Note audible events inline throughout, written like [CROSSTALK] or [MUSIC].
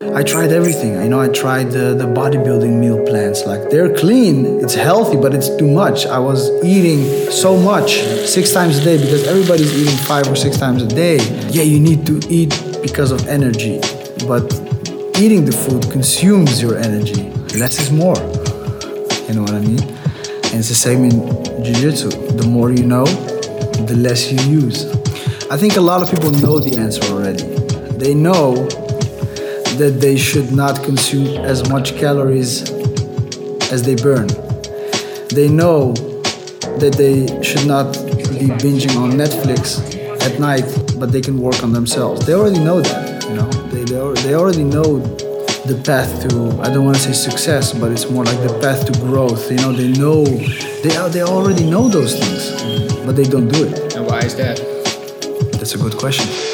I tried everything. You know, I tried the, the bodybuilding meal plans. Like they're clean, it's healthy, but it's too much. I was eating so much six times a day because everybody's eating five or six times a day. Yeah, you need to eat because of energy, but eating the food consumes your energy. Less is more. You know what I mean? And it's the same in jiu-jitsu. The more you know, the less you use. I think a lot of people know the answer already. They know that they should not consume as much calories as they burn. They know that they should not be binging on Netflix at night, but they can work on themselves. They already know that, you know. They, they, they already know the path to I don't want to say success, but it's more like the path to growth. You know, they know they they already know those things, but they don't do it. And why is that? That's a good question.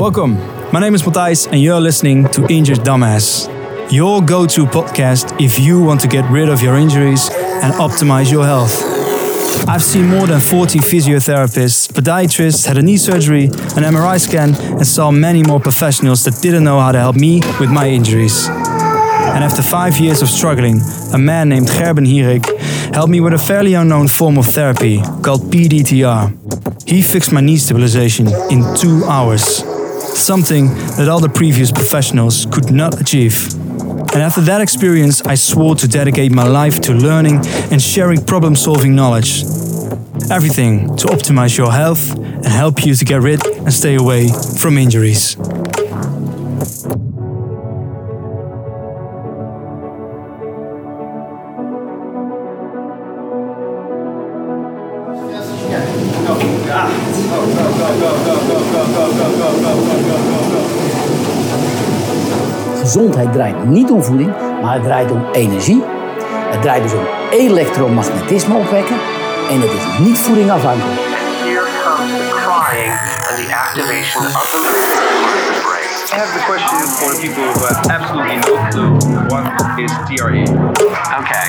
Welcome. My name is Matthijs, and you're listening to Injured Dumbass, your go to podcast if you want to get rid of your injuries and optimize your health. I've seen more than 40 physiotherapists, podiatrists, had a knee surgery, an MRI scan, and saw many more professionals that didn't know how to help me with my injuries. And after five years of struggling, a man named Gerben Hierik helped me with a fairly unknown form of therapy called PDTR. He fixed my knee stabilization in two hours, something that all the previous professionals could not achieve. And after that experience, I swore to dedicate my life to learning and sharing problem solving knowledge. Everything to optimize your health and help you to get rid and stay away from injuries. Gezondheid draait niet om voeding, maar het draait om energie. Het draait dus om elektromagnetisme opwekken. En het is niet the brain. I have the question for people who have absolutely no clue. What is TRE? Okay.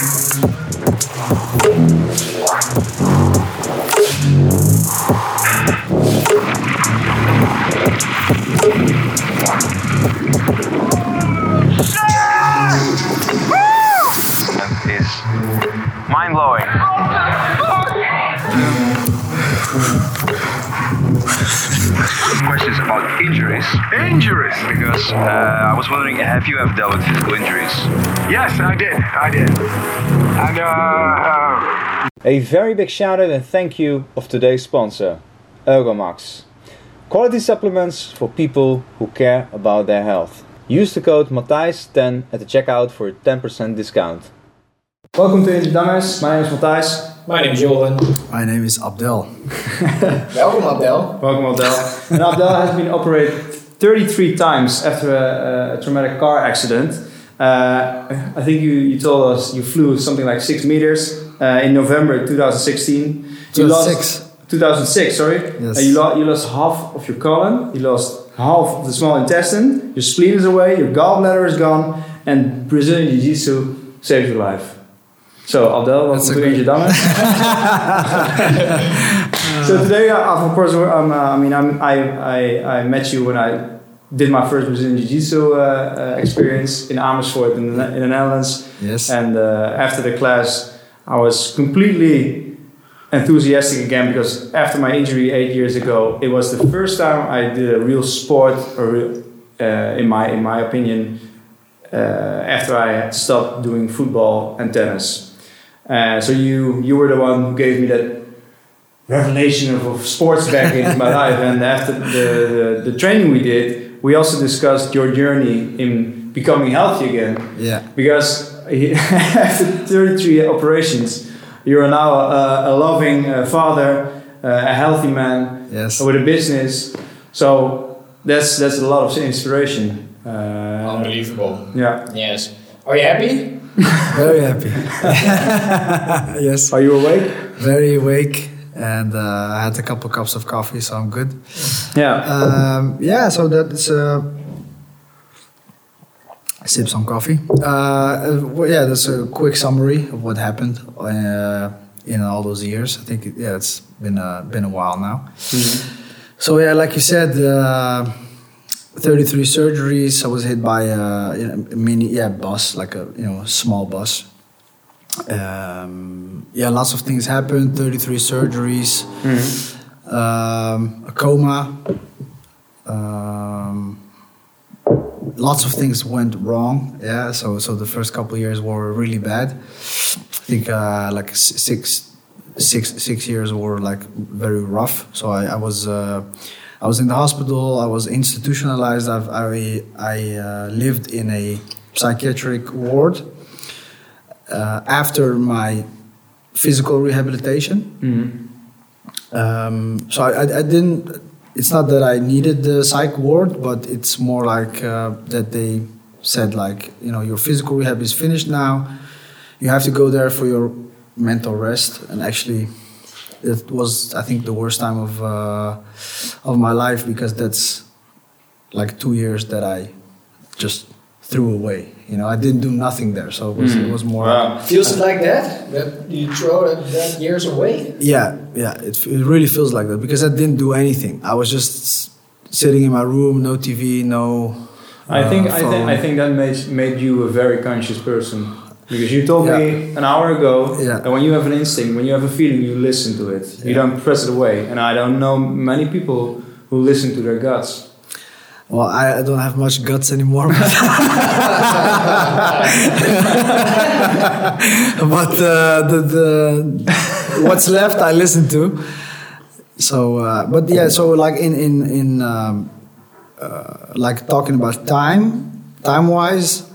Mind blowing. Questions about injuries. Injuries. Because uh, I was wondering, have you ever dealt with physical injuries? Yes, I did. I did. And uh, uh, A very big shout out and thank you of today's sponsor, Ergomax. Quality supplements for people who care about their health. Use the code Matthijs10 at the checkout for a 10% discount. Welcome to Injured Dumbass. My name is Matthijs. My name is Joran. My name is Abdel. [LAUGHS] Welcome, Abdel. Welcome, Abdel. and Abdel has been operated 33 times after a, a traumatic car accident. Uh, I think you, you told us you flew something like six meters uh, in November 2016. You lost 2006. 2006, sorry. Yes. Uh, you, lo- you lost half of your colon, you lost half of the small intestine, your spleen is away, your gallbladder is gone, and Brazilian Jiu Jitsu saved your life. So, Abdel, welcome to Dumbass. so today, uh, of course, um, uh, I mean, I'm, I, I, I met you when I did my first Brazilian Jiu Jitsu uh, uh, experience in Amersfoort in the, in the Netherlands. Yes. And uh, after the class, I was completely enthusiastic again because after my injury eight years ago, it was the first time I did a real sport, or real, uh, in my in my opinion, uh, after I had stopped doing football and tennis. Uh, so you you were the one who gave me that revelation of, of sports back into my life, and after the, the the training we did, we also discussed your journey in becoming healthy again Yeah. because he, [LAUGHS] after 33 operations, you are now a, a loving uh, father, uh, a healthy man Yes. with a business. So that's that's a lot of inspiration. Uh, Unbelievable. yeah. Yes. Are you happy? Very happy. [LAUGHS] yes. Are you awake? Very awake. And uh, I had a couple cups of coffee, so I'm good. Yeah. Um, yeah, so that's uh, sip some coffee. Uh, well, yeah, that's a quick summary of what happened uh, in all those years. I think yeah, it's been a, been a while now. So yeah, like you said, uh, 33 surgeries. I was hit by a, you know, mini, yeah, bus, like a you know small bus. Um, yeah, lots of things happened. 33 surgeries, um, a coma. Um, lots of things went wrong. Yeah, so so the first couple of years were really bad. I think uh, like six, six, six years were like very rough. So I, I was uh, I was in the hospital. I was institutionalized. I've, I I uh, lived in a psychiatric ward uh, after my physical rehabilitation. Um, so I, I, I didn't. It's not that I needed the psych ward, but it's more like uh, that they said like you know your physical rehab is finished now. You have to go there for your mental rest, and actually, it was I think the worst time of uh, of my life because that's like two years that I just threw away. You know, I didn't do nothing there, so it was it was more. Feels it like that? That you throw that, that years away? Yeah, yeah, it, it really feels like that because I didn't do anything. I was just sitting in my room, no TV, no. I think uh, I think. I think that made made you a very conscious person because you told Yeah. me an hour ago Yeah. that when you have an instinct, when you have a feeling, you listen to it. You don't press it away. And I don't know many people who listen to their guts. Well, I, I don't have much guts anymore. but [LAUGHS] [LAUGHS] but, uh, the, the what's left I listen to. So, uh, but yeah, so like in in in um, uh, like talking about time, time wise,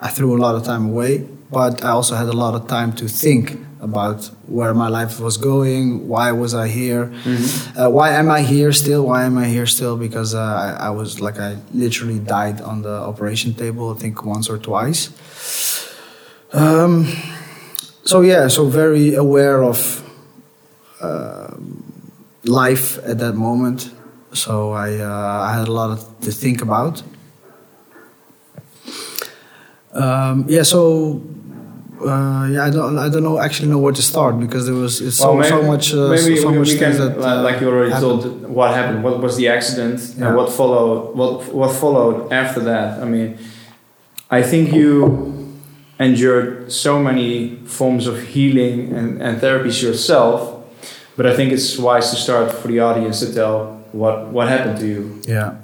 I threw a lot of time away, but I also had a lot of time to think about where my life was going, why was I here, uh, why am I here still, why am I here still? Because uh, I, I was like I literally died on the operation table, I think once or twice. Um, so yeah, so very aware of um life at that moment. So I uh, I had a lot of, to think about. Um, yeah, so uh, yeah, I don't I don't know actually know where to start because there was it's so, so much uh, maybe so, we, much we can, that uh, like you already happened. told, what happened, what was the accident, Yeah. and what followed, what what followed after that. I mean, I think you endured so many forms of healing and, and therapies yourself, but I think it's wise to start for the audience to tell what what happened to you. Yeah.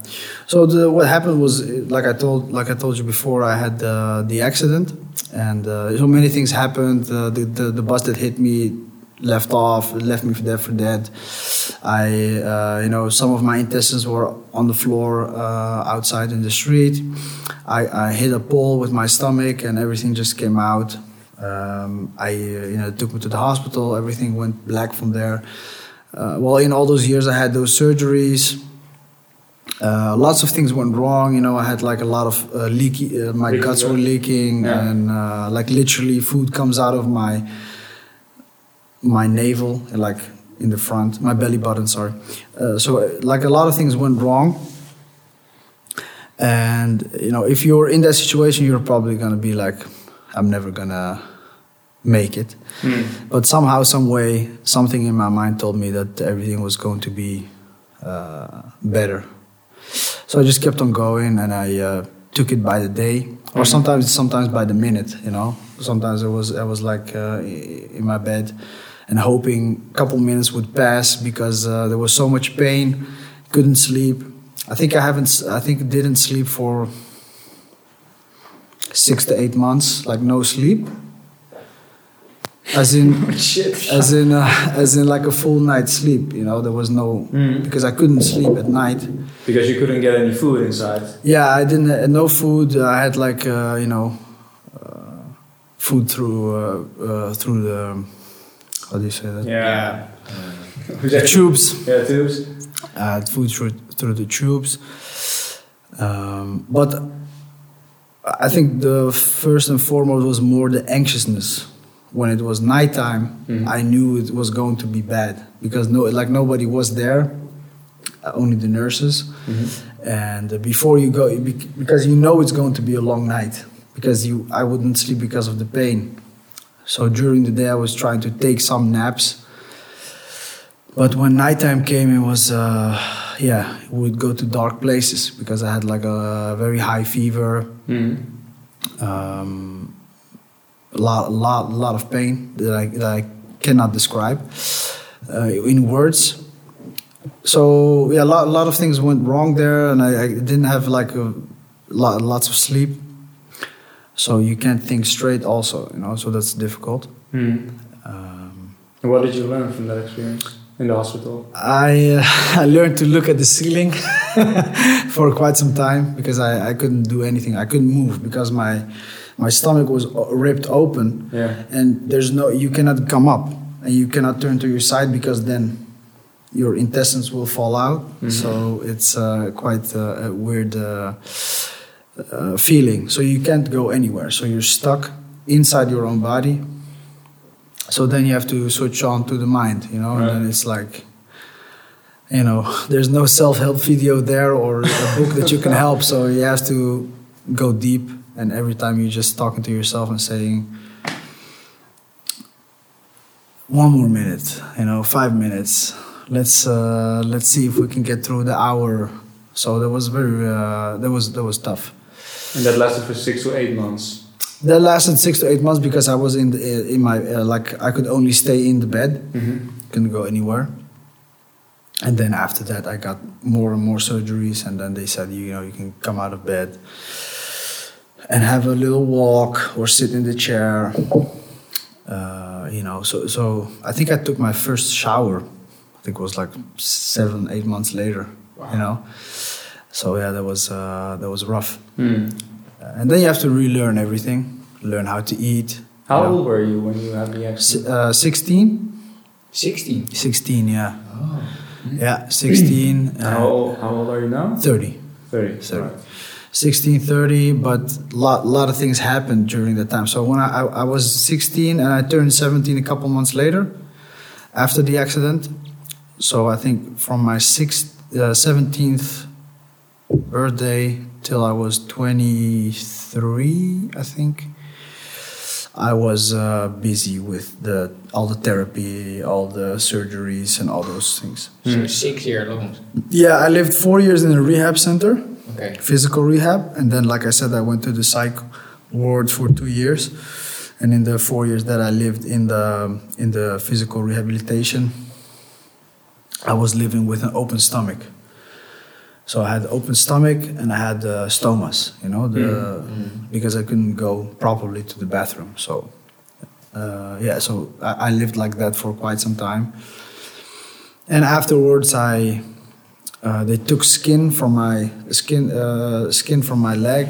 So the, what happened was, like I told, like I told you before, I had uh, the accident, and uh, so many things happened. Uh, the, the the bus that hit me left off, left me for dead for dead. I, uh, you know, some of my intestines were on the floor uh, outside in the street. I, I hit a pole with my stomach, and everything just came out. Um, I, you know, took me to the hospital. Everything went black from there. Uh, well, in all those years, I had those surgeries. Uh, lots of things went wrong. You know, I had like a lot of uh, leaky. Uh, my guts gut. were leaking, Yeah. and uh, like literally, food comes out of my my navel, like in the front, my belly button. Sorry. Uh, so, like a lot of things went wrong. And you know, if you're in that situation, you're probably gonna be like, I'm never gonna make it. But somehow, some way, something in my mind told me that everything was going to be uh, better. So I just kept on going, and I uh, took it by the day, or sometimes sometimes by the minute. You know, sometimes I was I was like uh, in my bed, and hoping a couple minutes would pass because uh, there was so much pain, couldn't sleep. I think I haven't. I think didn't sleep for six to eight months, like no sleep. As in, [LAUGHS] as in, uh, as in, like a full night's sleep. You know, there was no because I couldn't sleep at night. Because you couldn't get any food inside. Yeah, I didn't. Uh, no food. I had like uh, you know, uh, food through uh, uh, through the how do you say that? Yeah. The tubes. Yeah, tubes. I had food through through the tubes. Um, but I think the first and foremost was more the anxiousness. When it was nighttime, I knew it was going to be bad because no, like nobody was there, uh, only the nurses. And uh, before you go, because you know it's going to be a long night, because you, I wouldn't sleep because of the pain. So during the day, I was trying to take some naps. But when nighttime came, it was, uh, yeah, would go to dark places because I had like a very high fever, um, a lot, lot, lot of pain that I, that I cannot describe uh, in words. So yeah, a lot, a lot of things went wrong there, and I, I didn't have like a lot, lots of sleep. So you can't think straight, also, you know. So that's difficult. Um, And what did you learn from that experience in the hospital? I uh, [LAUGHS] I learned to look at the ceiling [LAUGHS] for quite some time because I, I couldn't do anything. I couldn't move because my my stomach was ripped open, Yeah. and there's no you cannot come up and you cannot turn to your side because then your intestines will fall out. So it's uh, quite uh, a weird uh, uh, feeling. So you can't go anywhere. So you're stuck inside your own body. So then you have to switch on to the mind, you know, Right. and then it's like, you know, [LAUGHS] there's no self-help video there or a book that you can [LAUGHS] help. So you have to go deep, and every time you're just talking to yourself and saying, one more minute, you know, five minutes. Let's uh, let's see if we can get through the hour. So that was very uh, that was that was tough. And that lasted for six to eight months. That lasted six to eight months because I was in the, in my uh, like I could only stay in the bed, couldn't go anywhere. And then after that, I got more and more surgeries, and then they said, you know, you can come out of bed and have a little walk or sit in the chair. Uh, you know, so so I think I took my first shower. I think it was like seven, eight months later. You know, so yeah, that was uh, that was rough. Uh, and then you have to relearn everything, learn how to eat. How you know. old were you when you had the accident? uh, 16? 16. 16, yeah. Yeah, 16. [CLEARS THROAT] And how, old, how old are you now? 30. 30. So- Right. 16, 30, but a lot, lot of things happened during that time. So when I, I, I was 16 and I turned 17 a couple months later after the accident. So I think from my sixth, uh, 17th birthday till I was 23, I think. I was uh, busy with the all the therapy, all the surgeries, and all those things. So six years long. Yeah, I lived four years in a rehab center, Okay. physical rehab, and then, like I said, I went to the psych ward for two years. And in the four years that I lived in the in the physical rehabilitation, I was living with an open stomach. So I had open stomach and I had uh, stomas, you know, the, because I couldn't go properly to the bathroom. So uh, yeah, so I, I lived like that for quite some time. And afterwards, I uh, they took skin from my skin uh, skin from my leg,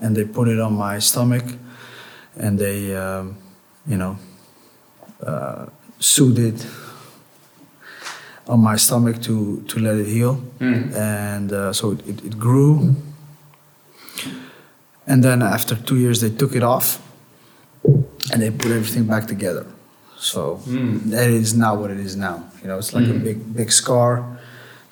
and they put it on my stomach, and they um, you know uh, sewed it on my stomach to to let it heal, and uh, so it, it, it grew. And then after two years, they took it off, and they put everything back together. So that is not what it is now. You know, it's like a big big scar,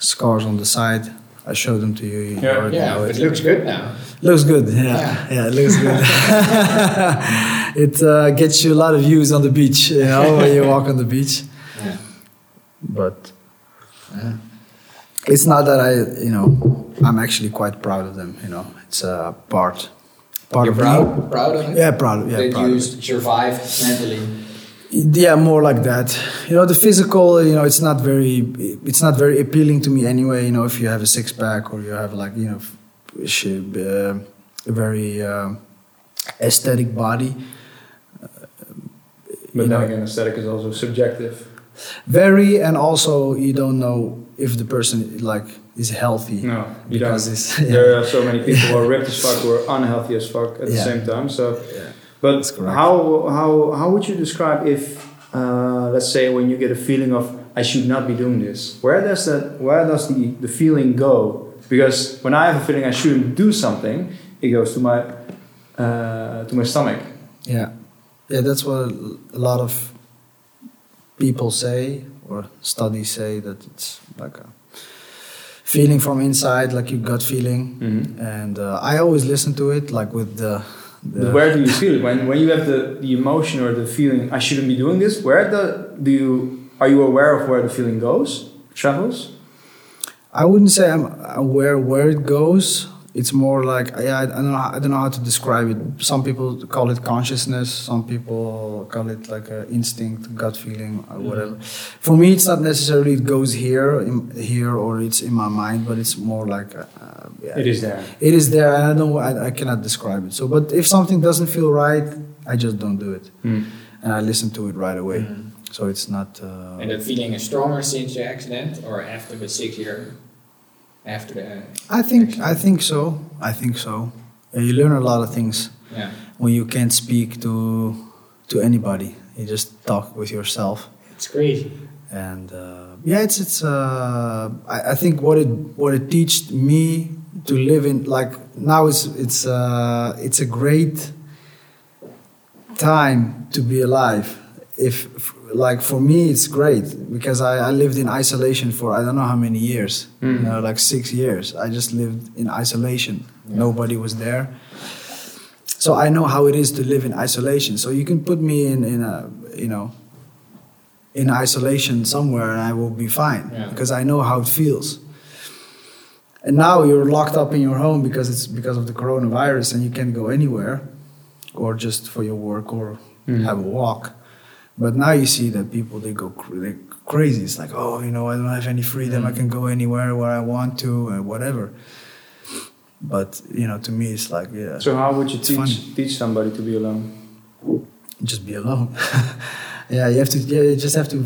scars on the side. I showed them to you. you Yeah. Yeah, know it looks good now. Looks good, yeah. Yeah, it looks good. [LAUGHS] it uh, gets you a lot of views on the beach, you know, when you walk on the beach. Yeah. But it's not that I, you know, I'm actually quite proud of them. You know, it's a part, part You're of proud, me. proud of it? Yeah, proud. Yeah, that proud. you of it. survived mentally. Yeah, more like that. You know, the physical. You know, it's not very. It's not very appealing to me anyway. You know, if you have a six pack or you have like you know, uh, a very uh, aesthetic body. But you know, again, aesthetic is also subjective. very, and also you don't know if the person like is healthy. No, you because don't. yeah. There are so many people who are ripped as fuck, who are unhealthy as fuck at the same time. So, Yeah. But That's correct. how how how would you describe if, uh, let's say, when you get a feeling of I should not be doing this, where does that where does the the feeling go? Because when I have a feeling I shouldn't do something, it goes to my uh, to my stomach. Yeah, yeah, that's what a lot of people say or studies say that it's like a feeling from inside, like your gut feeling. And uh, I always listen to it, like with the. But where do you feel it when when you have the, the emotion or the feeling I shouldn't be doing this? Where the do you are you aware of where the feeling goes, travels? I wouldn't say I'm aware where it goes. It's more like yeah, I, I don't know. how- I don't know how to describe it. Some people call it consciousness. Some people call it like a instinct, gut feeling, or whatever. For me, it's not necessarily it goes here, in, here, or it's in my mind, but it's more like uh, uh, yeah, It is there. It is there, and I don't. I, I cannot describe it. So, but if something doesn't feel right, I just don't do it, Mm. and I listen to it right away. So it's not. Uh, And that feeling is stronger since the accident or after the six year? After that? I think I think so. I think so. You learn a lot of things Yeah. when you can't speak to to anybody. You just talk with yourself, It's crazy. and uh, yeah, it's it's. Uh, I, I think what it what it taught me to live in like now it's it's uh, it's a great time to be alive. If like for me, it's great because I, I lived in isolation for I don't know how many years, you hmm. know, like six years. I just lived in isolation. Nobody was there. So I know how it is to live in isolation. So you can put me in in a you know in isolation somewhere and I will be fine Yeah. because I know how it feels. And now you're locked up in your home because it's because of the coronavirus and you can't go anywhere or just for your work or hmm. have a walk. But now you see that people they go cr- they crazy. It's like, oh, you know, I don't have any freedom. I can go anywhere where I want to and whatever. But you know, to me, it's like, yeah, So how would you teach funny. teach somebody to be alone? just be alone. [LAUGHS] yeah, you have to. Yeah, you just have to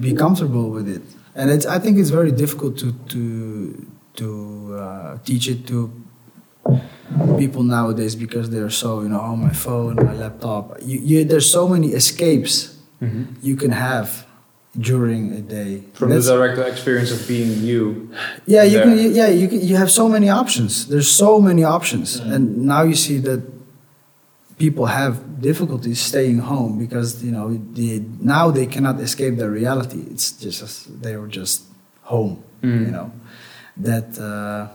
be comfortable with it. And it's. I think it's very difficult to to to uh, teach it to people nowadays because they're so you know on my phone, my laptop. You, you, there's so many escapes you can have during a day. From That's- the direct experience of being you. yeah, you there. can. Yeah, you can, you have so many options. There's so many options, and now you see that people have difficulties staying home because you know the, now they cannot escape their reality. It's just they were just home. Mm. You know that uh,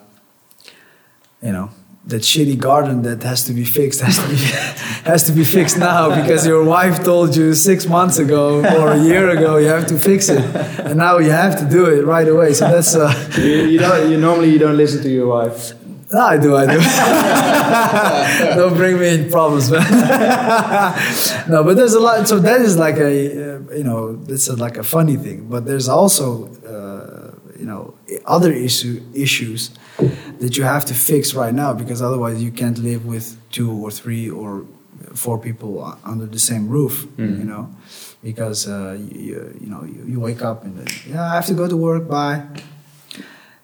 you know that shitty garden that has to be fixed has to be [LAUGHS] has to be fixed now because your wife told you six months ago or a year ago you have to fix it, and now you have to do it right away. So that's. Uh, you, you don't. You normally you don't listen to your wife. no, I do, I do. [LAUGHS] Don't bring me in problems, man. [LAUGHS] no, but there's a lot. So that is like a, uh, you know, that's a, like a funny thing. But there's also, uh, you know, other issue issues that you have to fix right now because otherwise you can't live with two or three or four people under the same roof. You know, because uh, you, you, know you, you wake up and then, yeah, I have to go to work. Bye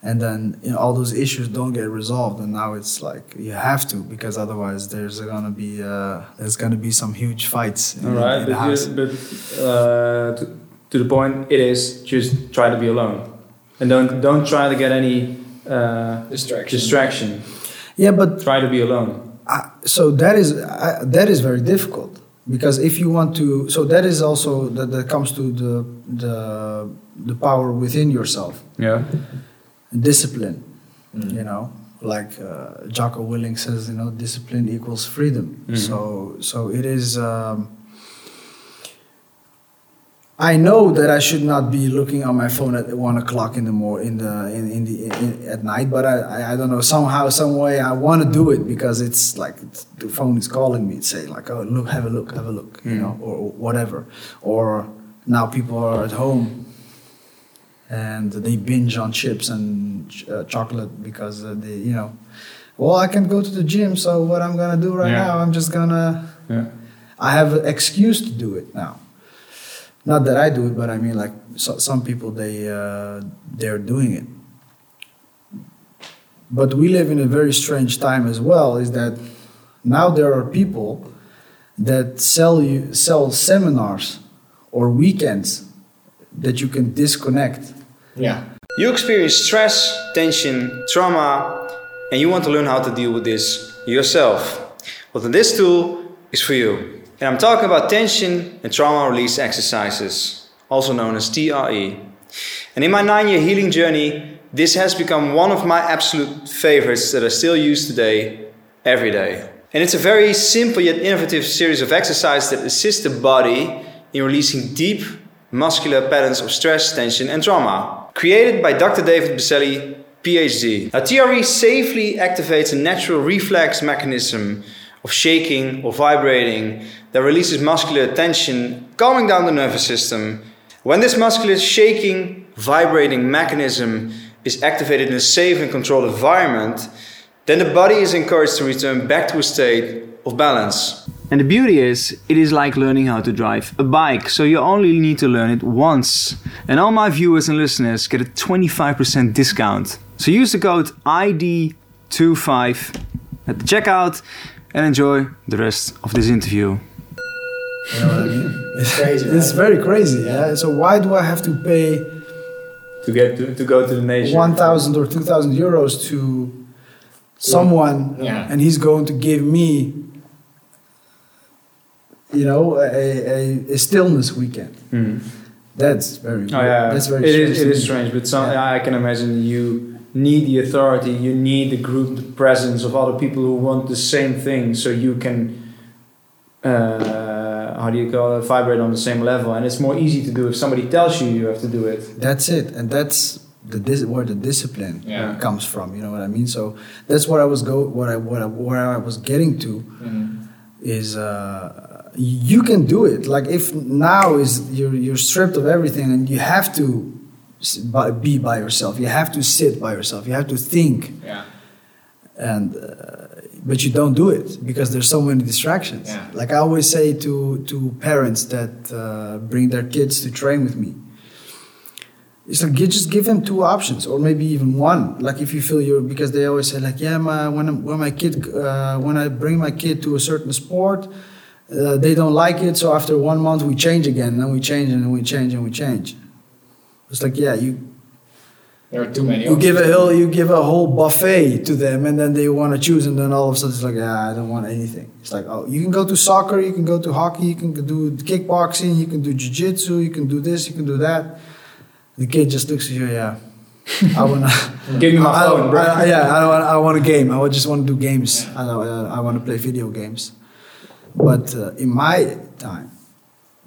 and then you know, all those issues don't get resolved and now it's like you have to because otherwise there's gonna be uh, there's gonna be some huge fights in, All right, in the but, house. you, but uh, to, to the point, it is just try to be alone, and don't don't try to get any uh, Distraction. distraction. yeah but Try to be alone. uh, so that is uh, that is very difficult because if you want to so that is also that, that comes to the the the power within yourself Yeah. discipline you know like uh, Jocko Willink says you know discipline equals freedom so so it is um, I know that I should not be looking on my phone at one o'clock in the mor in the in, in the in, at night, but I, I I don't know somehow some way I want to do it because it's like it's, the phone is calling me, saying like oh look have a look have a look you know or, or whatever or now people are at home and they binge on chips and ch- uh, chocolate because uh, they you know well I can go to the gym so what I'm gonna do right Yeah. now I'm just gonna Yeah. I have an excuse to do it now. Not that I do it, but I mean, like so, some people, they uh, they're doing it. But we live in a very strange time as well. Is that now there are people that sell you sell seminars or weekends that you can disconnect. Yeah. You experience stress, tension, trauma, and you want to learn how to deal with this yourself. Well, then this tool is for you. And I'm talking about tension and trauma release exercises, also known as TRE. And in my nine year healing journey, this has become one of my absolute favorites that I still use today, every day. And it's a very simple yet innovative series of exercises that assist the body in releasing deep muscular patterns of stress, tension, and trauma. Created by Dr. David Berceli PhD. Now, TRE safely activates a natural reflex mechanism of shaking or vibrating that releases muscular tension, calming down the nervous system. When this muscular shaking, vibrating mechanism is activated in a safe and controlled environment, then the body is encouraged to return back to a state of balance. And the beauty is, it is like learning how to drive a bike, so you only need to learn it once. And all my viewers and listeners get a 25% discount. So use the code ID25 at the checkout and enjoy the rest of this interview. You know what I mean? It's crazy. It's right? very crazy. Yeah. So why do I have to pay To get to, to go to the nation. one thousand or two thousand euros to someone, Yeah. and he's going to give me, you know, a, a, a stillness weekend? Mhm. That's very. Oh yeah, That's very. it strange is. It to is me. strange, but some, Yeah. I can imagine you need the authority, you need the group, the presence of other people who want the same thing, so you can. Uh, how do you call it? Vibrate on the same level, and it's more easy to do if somebody tells you you have to do it. That's it, and that's the dis- where the discipline Yeah. comes from. You know what I mean? So that's what I was go. What I what I, where I was getting to Mhm. is uh, you can do it. Like if now is you're you're stripped of everything and you have to s- by- be by yourself. You have to sit by yourself. You have to think, Yeah. and uh, but you don't do it because there's so many distractions. Yeah. Like I always say to to parents that uh, bring their kids to train with me. It's like you just give them two options, or maybe even one. Like if you feel you're, because they always say like, yeah, my when I'm- when my kid uh, when I bring my kid to a certain sport, uh, they don't like it. So after one month, we change again, and then we change, and then we change, and we change. It's like yeah, you There are too many. you give a whole you give a whole buffet to them, and then they want to choose, and then all of a sudden it's like yeah, I don't want anything. It's like oh, you can go to soccer, you can go to hockey, you can do kickboxing, you can do jiu-jitsu, you can do this, you can do that. The kid just looks at you, yeah. [LAUGHS] I wanna Give me my I, phone, bro. I, yeah, I want, I want a game. I just want to do games. I, uh, I want to play video games. But uh, in my time,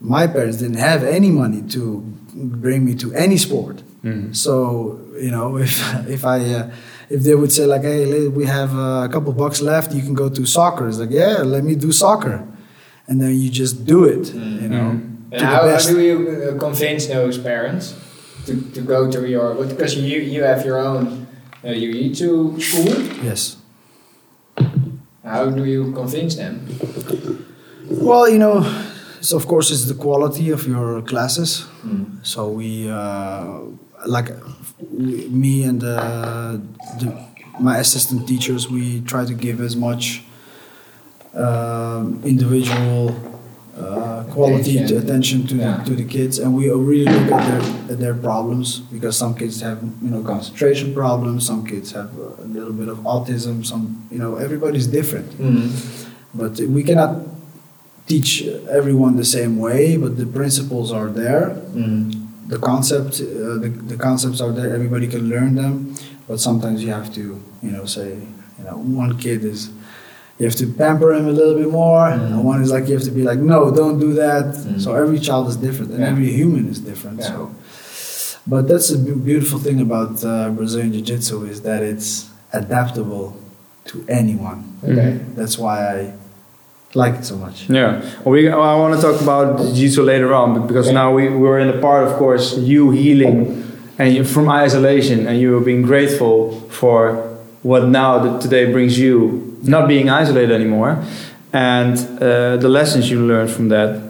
my parents didn't have any money to bring me to any sport. Mhm. So you know, [LAUGHS] if if I uh, if they would say like, hey, we have uh, a couple bucks left, you can go to soccer. It's like, yeah, let me do soccer, and then you just do it. You know, And how, how do you uh, convince those parents to, to go to your because you you have your own uh, jiu-jitsu school? Yes. How do you convince them? Well, you know, so of course it's the quality of your classes. Mm. So we, uh, like, we, me and the, the, my assistant teachers, we try to give as much um, individual uh, quality to, Attention. attention to Yeah. the, to the kids, and we really look at their at their problems because some kids have you know concentration problems, some kids have a little bit of autism, some you know everybody's different but we cannot teach everyone the same way but the principles are there. The concept uh, the, the concepts are there. Everybody can learn them but sometimes you have to you know say you know one kid is you have to pamper him a little bit more. And one is like you have to be like no don't do that. So every child is different and Yeah. every human is different Yeah. so. But that's the beautiful thing about uh, brazilian jiu-jitsu is that it's adaptable to anyone. Okay. that's why I like it so much. Yeah, we, I want to talk about jiu-jitsu later on, because now we, we're in the part, of course, you healing and you, from isolation, and you being grateful for what now that today brings you not being isolated anymore, and uh, the lessons you learned from that.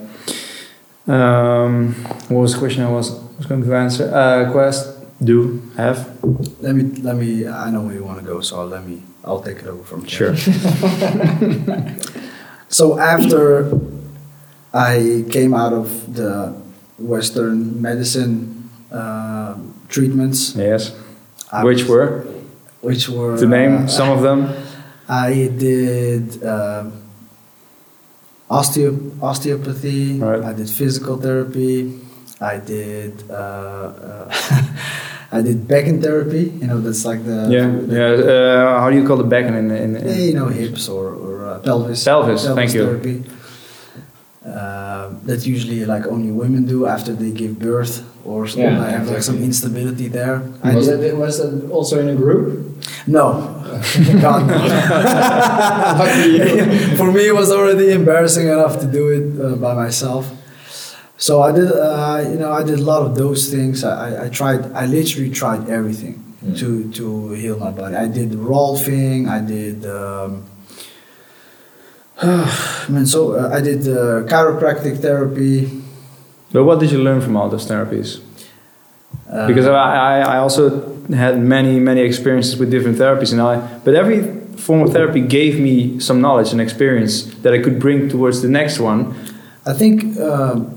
Um, what was the question I was, was going to answer? Uh, quest, do, have? Let me let me. I know where you want to go, so let me. I'll take it over from there. Sure. [LAUGHS] So after I came out of the Western medicine uh, treatments, Yes. I Which was- were? which were To name uh, some of them? I did uh, osteo- osteopathy. Right. I did physical therapy. I did uh, uh, [LAUGHS] I did Becken therapy. You know, that's like the Yeah, yeah. Uh, how do you call the back in, in, in you know, hips or, or uh, pelvis. Pelvis, thank you. Therapy. Um, that usually like only women do after they give birth or Yeah, I have like some instability there. I Was did- it was that also in a group? no, [LAUGHS] God no. [LAUGHS] For me, it was already embarrassing enough to do it uh, by myself. So I did, uh, you know, I did a lot of those things. I, I, tried, I literally tried everything to to heal my body. I did rolfing. I did. Um, [SIGHS] I mean, so uh, I did uh, chiropractic therapy. But what did you learn from all those therapies? Uh, because I, I, I also had many many experiences with different therapies and I but every form of therapy gave me some knowledge and experience that I could bring towards the next one I think um,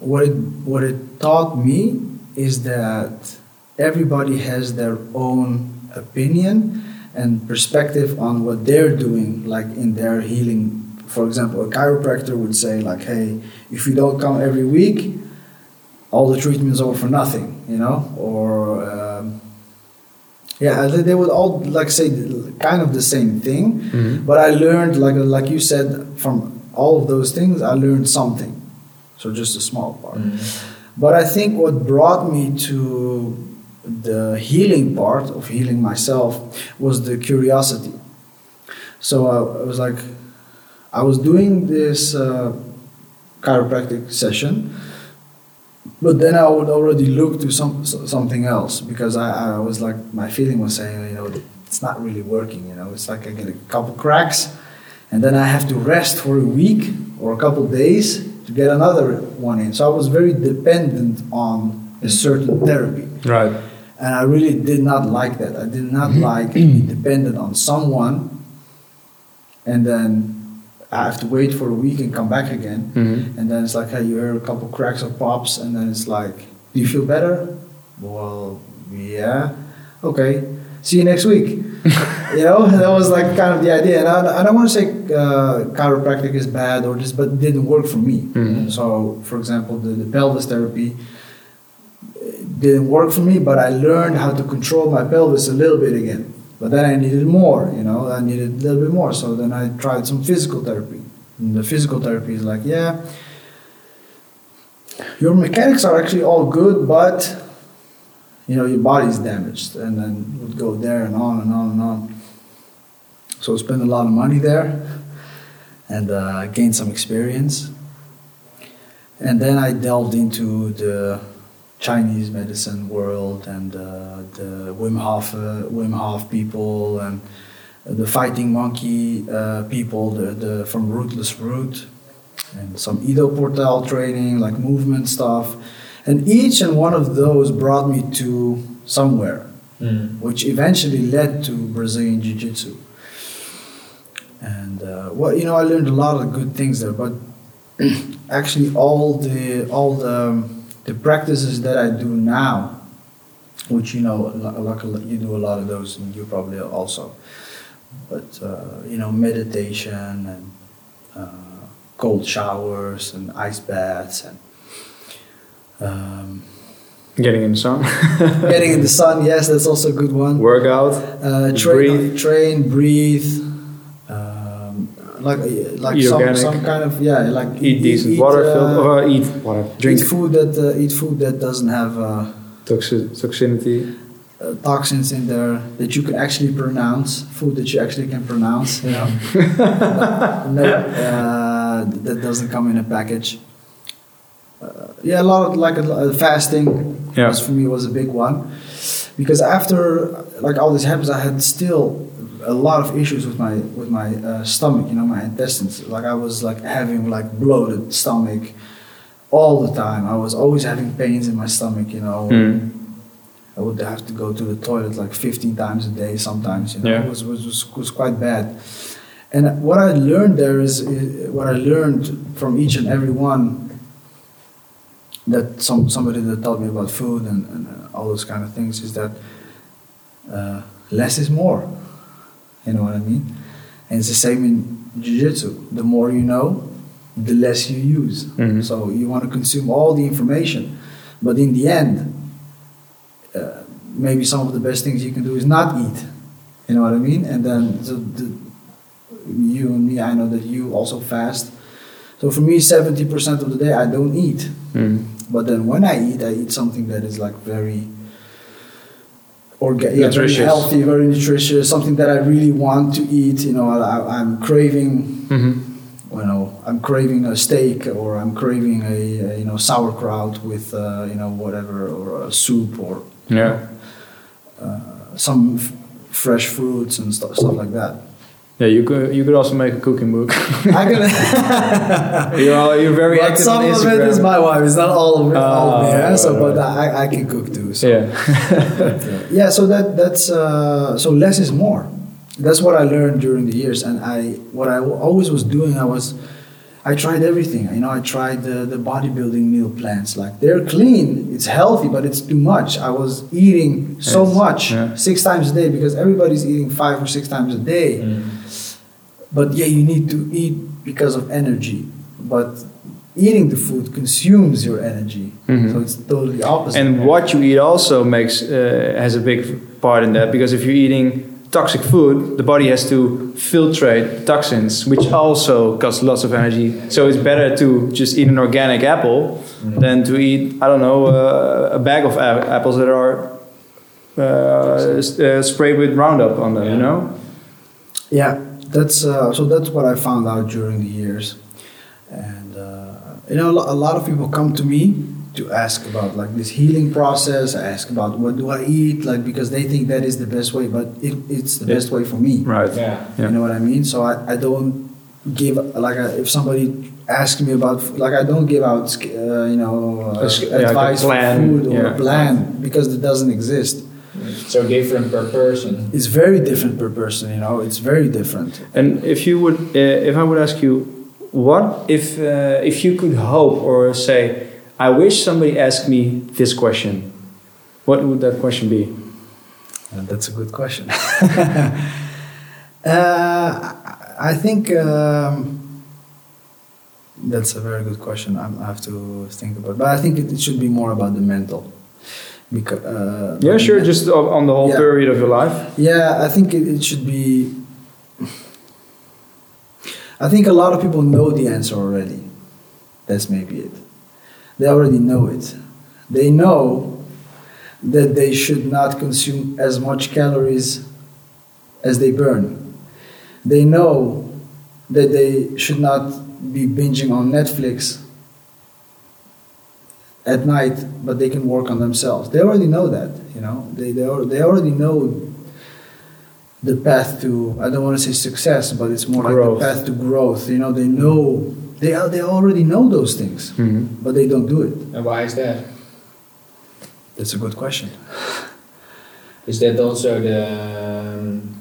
what it what it taught me is that everybody has their own opinion and perspective on what they're doing, like in their healing. For example, a chiropractor would say, like, "Hey, if you don't come every week, all the treatment's over for nothing," you know, or um, yeah, they would all like say kind of the same thing. But I learned, like like you said, from all of those things, I learned something. So just a small part. But I think what brought me to the healing part of healing myself was the curiosity. So I, I was like, I was doing this uh, chiropractic session, but then I would already look to some something else because I, I was like, my feeling was saying, you know, it's not really working. You know, it's like I get a couple cracks, and then I have to rest for a week or a couple days to get another one in. So I was very dependent on a certain therapy. right And I really did not like that. I did not like being dependent on someone and then I have to wait for a week and come back again. Mhm. And then it's like, hey, you hear a couple cracks or pops, and then it's like, do you feel better? Well, yeah. Okay. See you next week. [LAUGHS] you know, that was like kind of the idea. And I, I don't want to say uh, chiropractic is bad or this, but it didn't work for me. Mhm. So, for example, the, the pelvis therapy didn't work for me, but I learned how to control my pelvis a little bit again. But then I needed more, you know, I needed a little bit more. So then I tried some physical therapy. And the physical therapy is like, yeah, your mechanics are actually all good, but you know, your body's damaged. And then would go there and on and on and on. So spend a lot of money there and uh, gained some experience. And then I delved into the Chinese medicine world and uh, the Wim Hof, uh, Wim Hof people and the fighting monkey uh, people, the, the from Rootless Root, and some Ido Portal training, like movement stuff. And each and one of those brought me to somewhere, which eventually led to Brazilian Jiu Jitsu. And uh, well, you know, I learned a lot of good things there, but [CLEARS THROAT] actually, all the all the the practices that I do now, which you know, like you do a lot of those, and you probably also, but uh, you know, meditation and uh, cold showers and ice baths and um, getting in the sun [LAUGHS] getting in the sun. Yes, that's also a good one. workout Uh, train, breathe. train, breathe. Um, like like Eat some, some kind of yeah, like eat decent water uh, filled or eat water drink Eat food that uh, eat food that doesn't have uh, toxi- toxicity uh, toxins in there that you can actually pronounce. Food that you actually can pronounce. You know, [LAUGHS] no, uh, that doesn't come in a package. Uh, yeah, a lot of like uh, fasting. Yeah. Was for me was a big one because after like all this happens, I had still a lot of issues with my with my uh, stomach. You know, my intestines. Like I was like having like bloated stomach all the time. I was always having pains in my stomach. You know. Mm. I would have to go to the toilet like 15 times a day sometimes. You know, Yeah. it was, was, was, was quite bad. And what I learned there is, is what I learned from each and every one that some somebody that taught me about food and, and uh, all those kind of things is that uh, less is more. You know what I mean? And it's the same in jiu-jitsu. The more you know, the less you use. Mhm. So you want to consume all the information, but in the end, uh, maybe some of the best things you can do is not eat. You know what I mean? And then so the, you and me, I know that you also fast. So for me, 70% of the day I don't eat. Mm. But then when I eat, I eat something that is like very organic, yeah, very healthy, very nutritious, something that I really want to eat. You know, I, I'm craving, hmm you know, I'm craving a steak or I'm craving a, a you know sauerkraut with uh, you know whatever or a soup or Yeah. some f- fresh fruits and stuff, stuff like that. Yeah, you could you could also make a cooking book. [LAUGHS] I can, [LAUGHS] you're all, you're very but active some of it is my wife. It's not all of it. all of me, Ah, yeah? So, but. I, I can cook too. So. yeah. [LAUGHS] yeah so that that's uh, so less is more that's what i learned during the years and i what i always was doing i was i tried everything you know i tried the, the bodybuilding meal plans like they're clean it's healthy but it's too much i was eating so Yes, much yeah. six times a day because everybody's eating five or six times a day Mm. But yeah you need to eat because of energy but eating the food consumes your energy Mhm. so it's totally opposite And what you eat also makes uh, has a big part in that because if you're eating toxic food, the body has to filtrate toxins, which also costs lots of energy. So it's better to just eat an organic apple than to eat I don't know uh, a bag of a- apples that are uh, uh, sprayed with Roundup on them. You know. Yeah, that's uh, so. That's what I found out during the years, and uh, you know, a lot of people come to me to ask about like this healing process. Ask about what do I eat, like because they think that is the best way, but it, it's the Yeah. best way for me. Right. Yeah. Yeah. You know what I mean? So I, I don't give like I, if somebody asks me about like I don't give out uh, you know uh, A s- yeah, like a advice plan, for food or yeah. a plan because it doesn't exist. So different per person. It's very different per person. You know, it's very different. And if you would, uh, if I would ask you, what if uh, if you could hope or say, I wish somebody asked me this question, what would that question be? Uh, that's a good question. [LAUGHS] uh, I think um, that's a very good question. I'm, I have to think about, but I think it, it should be more about the mental. Because uh, Yeah, sure. Just on the whole Yeah. period of your life. yeah, I think it, it should be. I think a lot of people know the answer already. That's maybe it. They already know it. They know that they should not consume as much calories as they burn. They know that they should not be binging on Netflix at night, but they can work on themselves. They already know that, you know. They they, they already know the path to I don't want to say success, but it's more Growth. like the path to growth. You know, they know they al- they already know those things, Mhm. but they don't do it. And why is that? That's a good question. Is that also the um,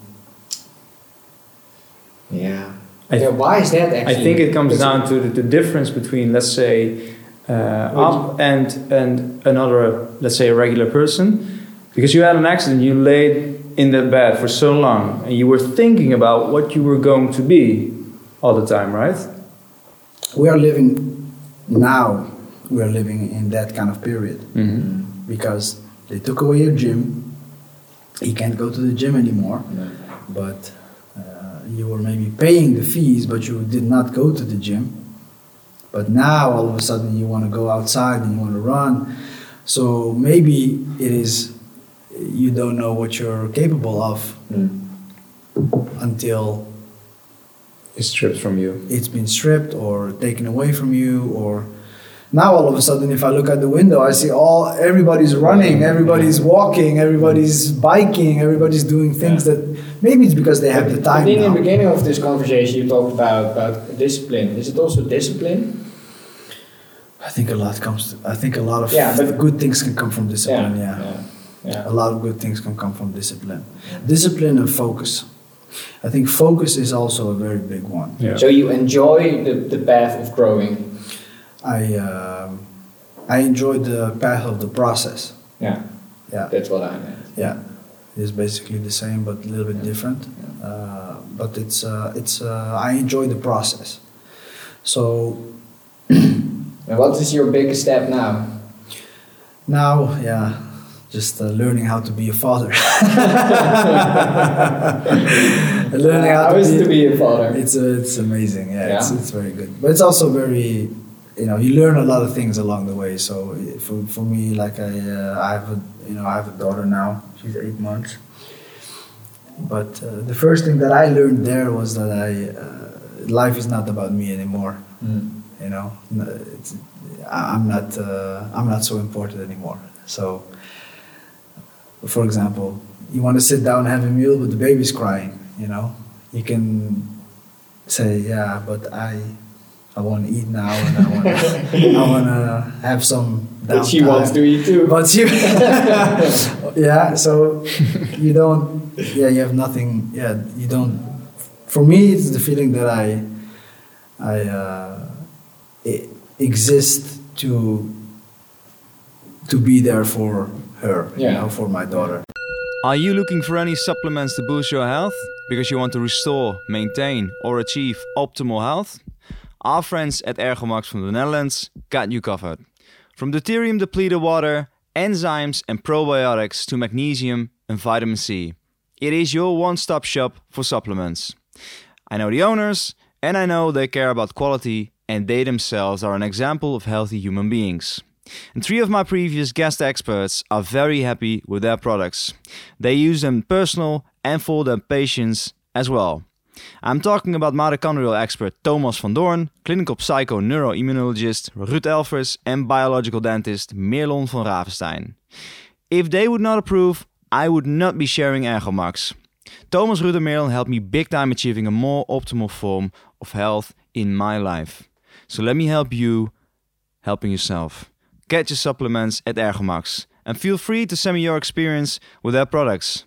yeah? I th- yeah, why is that actually? I think it comes down to the, the difference between, let's say, up and and another, let's say, a regular person, because you had an accident, you laid in that bed for so long, and you were thinking about what you were going to be all the time, right? We are living now. We are living in that kind of period Mm-hmm. because they took away your gym. You can't go to the gym anymore. No. but uh, you were maybe paying the fees, but you did not go to the gym. But now all of a sudden you want to go outside and you want to run. So maybe it is you don't know what you're capable of Mm. until It's stripped from you. it's been stripped or taken away from you or now all of a sudden if i look at the window i see all everybody's running everybody's walking everybody's biking everybody's doing things that maybe it's because they have the I time in now. the beginning of this conversation you talked about about discipline. Is it also discipline? I think a lot comes. I think a lot of Yeah, but- good things can come from discipline. Yeah, yeah, yeah. a lot of good things can come from discipline. Discipline and focus. I think focus is also a very big one. Yeah. So you enjoy the, the path of growing. I um, I enjoy the path of the process. Yeah, Yeah, that's what I meant. yeah, it's basically the same but a little bit different. Uh, but it's uh, it's uh, I enjoy the process. So [CLEARS THROAT] And what is your biggest step now? now, yeah, just uh, learning how to be a father. [LAUGHS] [LAUGHS] learning how, How to, is be, to be a father? It's uh, it's amazing. Yeah, It's, Yeah. it's very good. But it's also very, you know, you learn a lot of things along the way. So for, for me, like I uh, I have a you know I have a daughter now. She's eight months. But uh, the first thing that I learned there was that I uh, life is not about me anymore. Mm. You know, I'm not uh, I'm not so important anymore. So, for example, you want to sit down and have a meal, but the baby's crying. You know, you can say, "Yeah, but I, I want to eat now, and I want to, I want to have some." But she wants to eat too. But you, [LAUGHS] yeah. So you don't. Yeah, you have nothing. Yeah, you don't. For me, it's the feeling that I, I uh, exist to. To be there for her, you know, for my daughter. Are you looking for any supplements to boost your health because you want to restore, maintain, or achieve optimal health? Our friends at Ergomax from the Netherlands got you covered. From deuterium depleted water, enzymes, and probiotics to magnesium and vitamin C, it is your one stop shop for supplements. I know the owners, and I know they care about quality, and they themselves are an example of healthy human beings. And three of my previous guest experts are very happy with their products. They use them personal and for their patients as well. I'm talking about mitochondrial expert Thomas van Doorn, clinical psycho neuroimmunologist Ruud Elvers, and biological dentist Merlon van Ravenstein. If they would not approve, I would not be sharing Ergomax. Thomas, Ruud, and Merlon helped me big time achieving a more optimal form of health in my life. So let me help you helping yourself. Get your supplements at Ergomax and feel free to send me your experience with their products.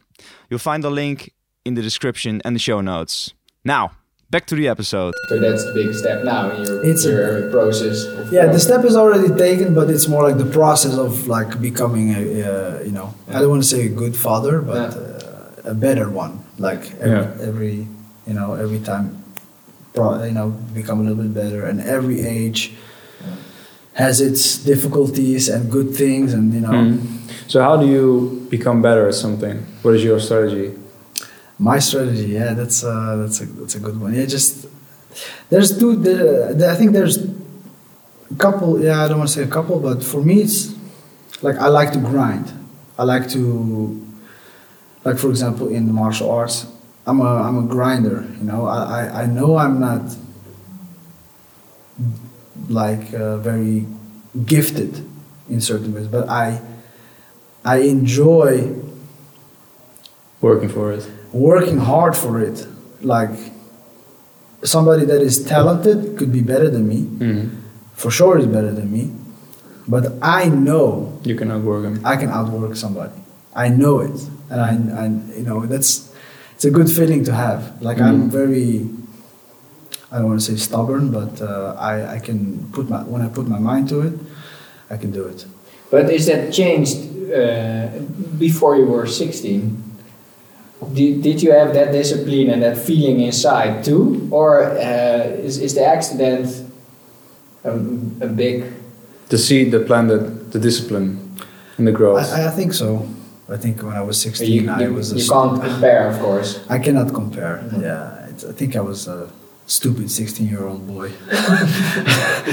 You'll find the link in the description and the show notes. Now, back to the episode. So that's the big step now in your, It's a- process. Yeah, the step is already taken, but it's more like the process of like becoming a, uh, you know, I don't want to say a good father, but uh, a better one. Like every, Yeah. every, you know, every time, pro, you know, become a little bit better, and every age has its difficulties and good things, and you know, Mm. So how do you become better at something? What is your strategy? My strategy, yeah, that's uh, that's a that's a good one. Yeah, just there's two. The, the, I think there's a couple. Yeah, I don't want to say a couple, but for me, it's like I like to grind. I like to, like for example, in the martial arts, I'm a I'm a grinder. You know, I I, I know I'm not like uh, very gifted in certain ways, but I I enjoy Working for it. working hard for it. Like somebody that is talented could be better than me. Mm. For sure, is better than me. But I know You can outwork him. I can outwork somebody. I know it, and I, I you know that's it's a good feeling to have. Like I'm Mm. very. I don't want to say stubborn, but uh, I, I can put my when I put my mind to it, I can do it. But is that changed uh, before you were 16? Did, did you have that discipline and that feeling inside too? Or uh, is, is the accident a, a big. To see the seed that planted the discipline and the growth. I, I think so. I think when I was 16, You, I you, was a you can't compare, of course. I cannot compare. Yeah, it's, I think I was a stupid 16 year old boy. [LAUGHS]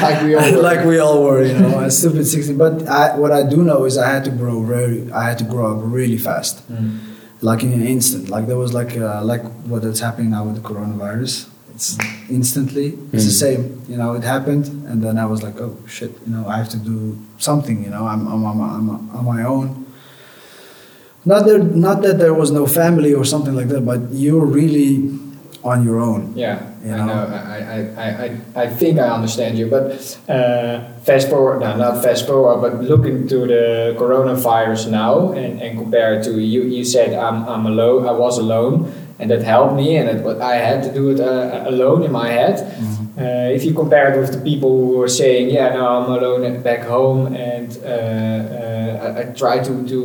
Like we all. [LAUGHS] like we all were, you know, a stupid 16. But I, what I do know is I had to grow very, I had to grow up really fast, Mm. like in an instant. Like there was like, uh, like what is happening now with the coronavirus. It's instantly, it's the Mm. same, you know, it happened. And then I was like, oh shit, you know, I have to do something, you know, I'm, I'm, I'm, I'm on my own. Not that, not that there was no family or something like that, but you're really on your own. Yeah, You I know? know. I, I, I, I, I think I understand you. But uh, fast forward, no, not fast forward, but looking to the coronavirus now and, and compare it to you. You said I'm, I'm alone. I was alone, and that helped me, and it, I had to do it uh, alone in my head. Uh, if you compare it with the people who were saying, "Yeah, no, I'm alone at- back home," and uh, uh, I, I try to to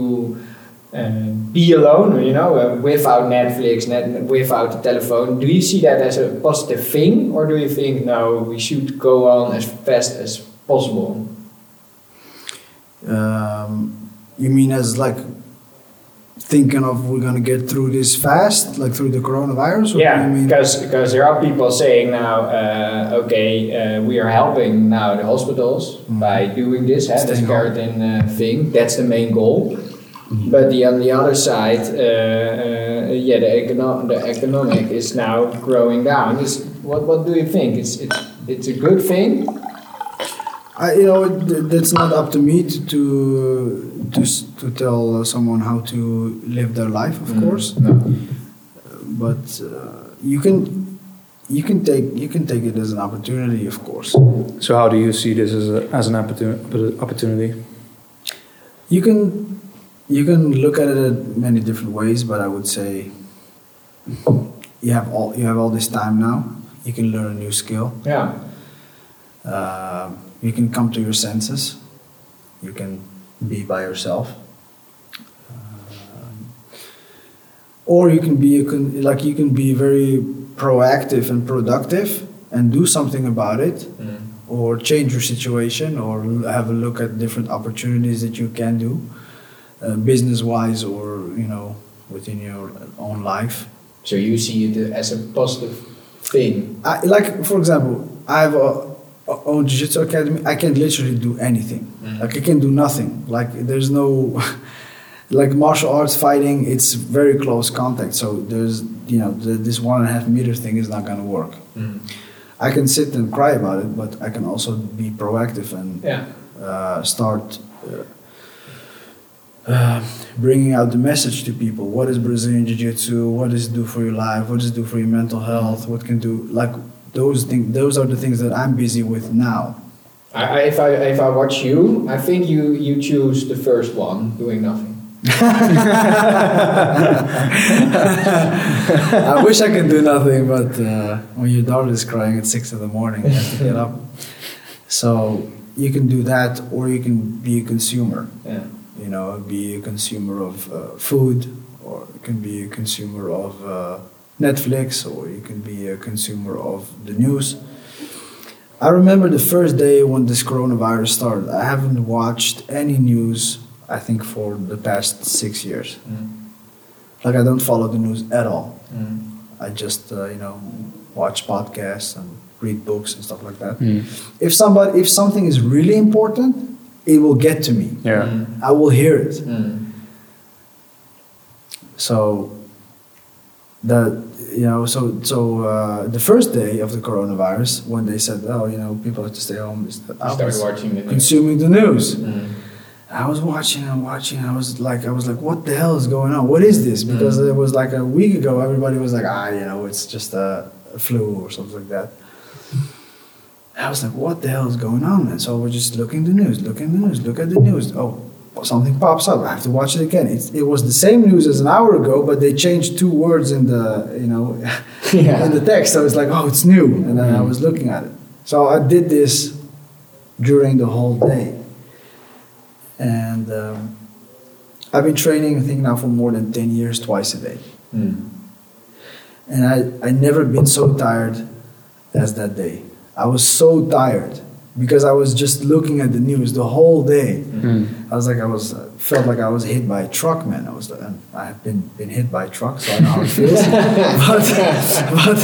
be alone, you know, uh, without Netflix, net, without the telephone. Do you see that as a positive thing, or do you think no, we should go on as fast as possible? Um, you mean as like thinking of we're gonna get through this fast, like through the coronavirus? Or Yeah, do you mean- because because there are people saying now, uh, okay, uh, we are helping now the hospitals by doing this, huh, this quarantine uh, thing. That's the main goal. But the, on the other side, uh, uh, yeah, the, econo- the economic is now growing down. Is what what do you think? It's it's it's a good thing. I, you know, it, that's not up to me to to to, to tell uh, someone how to live their life, of course. No. But uh, you can you can take you can take it as an opportunity, of course. So how do you see this as, a, as an opportu- opportunity? You can you can look at it in many different ways, but I would say you have all you have all this time now. You can learn a new skill. Yeah. Uh, you can come to your senses. You can be by yourself. Um, or you can be a con- like you can be very proactive and productive and do something about it Mm. or change your situation or have a look at different opportunities that you can do uh, business wise or you know within your own life So you see it as a positive thing. I, like for example, I have a, a own jiu-jitsu academy. I can literally do anything. Like I can do nothing. Like there's no [LAUGHS] like martial arts fighting. It's very close contact. So there's you know the, this one and a half meter thing is not gonna work. I can sit and cry about it, but I can also be proactive and Yeah. uh, start uh, uh, bringing out the message to people. What is Brazilian Jiu Jitsu? What does it do for your life? What does it do for your mental health? What can do like those things? Those are the things that I'm busy with now. I, I, if I if I watch you, I think you you choose the first one, doing nothing. [LAUGHS] I wish I could do nothing, but uh, when your daughter is crying at six in the morning, you have to get up. [LAUGHS] So you can do that, or you can be a consumer. Yeah. You know, be a consumer of uh, food, or you can be a consumer of uh, Netflix, or you can be a consumer of the news. I remember the first day when this coronavirus started. I haven't watched any news, I think, for the past six years. Like, I don't follow the news at all. I just, uh, you know, watch podcasts and read books and stuff like that. If somebody, if something is really important, it will get to me. Yeah. I will hear it. Mm. So the you know so so uh, the first day of the coronavirus when they said oh you know people have to stay home I started was watching the news. consuming the news. Mm. I was watching and watching. I was like I was like what the hell is going on? What is this? Because it was like a week ago everybody was like ah you know it's just a, a flu or something like that. I was like, what the hell is going on? And so we're just looking the news, looking the news, look at the news. Oh, something pops up. I have to watch it again. It, it was the same news as an hour ago, but they changed two words in the, you know, [LAUGHS] [LAUGHS] Yeah. in the text. I was like, oh, it's new. And then I was looking at it. So I did this during the whole day. And um, I've been training, I think now for more than 10 years, twice a day. Mm. And I, I never been so tired as that day. I was so tired because I was just looking at the news the whole day. I was like, I was uh, felt like I was hit by a truck, man. I was, and I have been been hit by a truck, so I know how it feels. [LAUGHS] but, but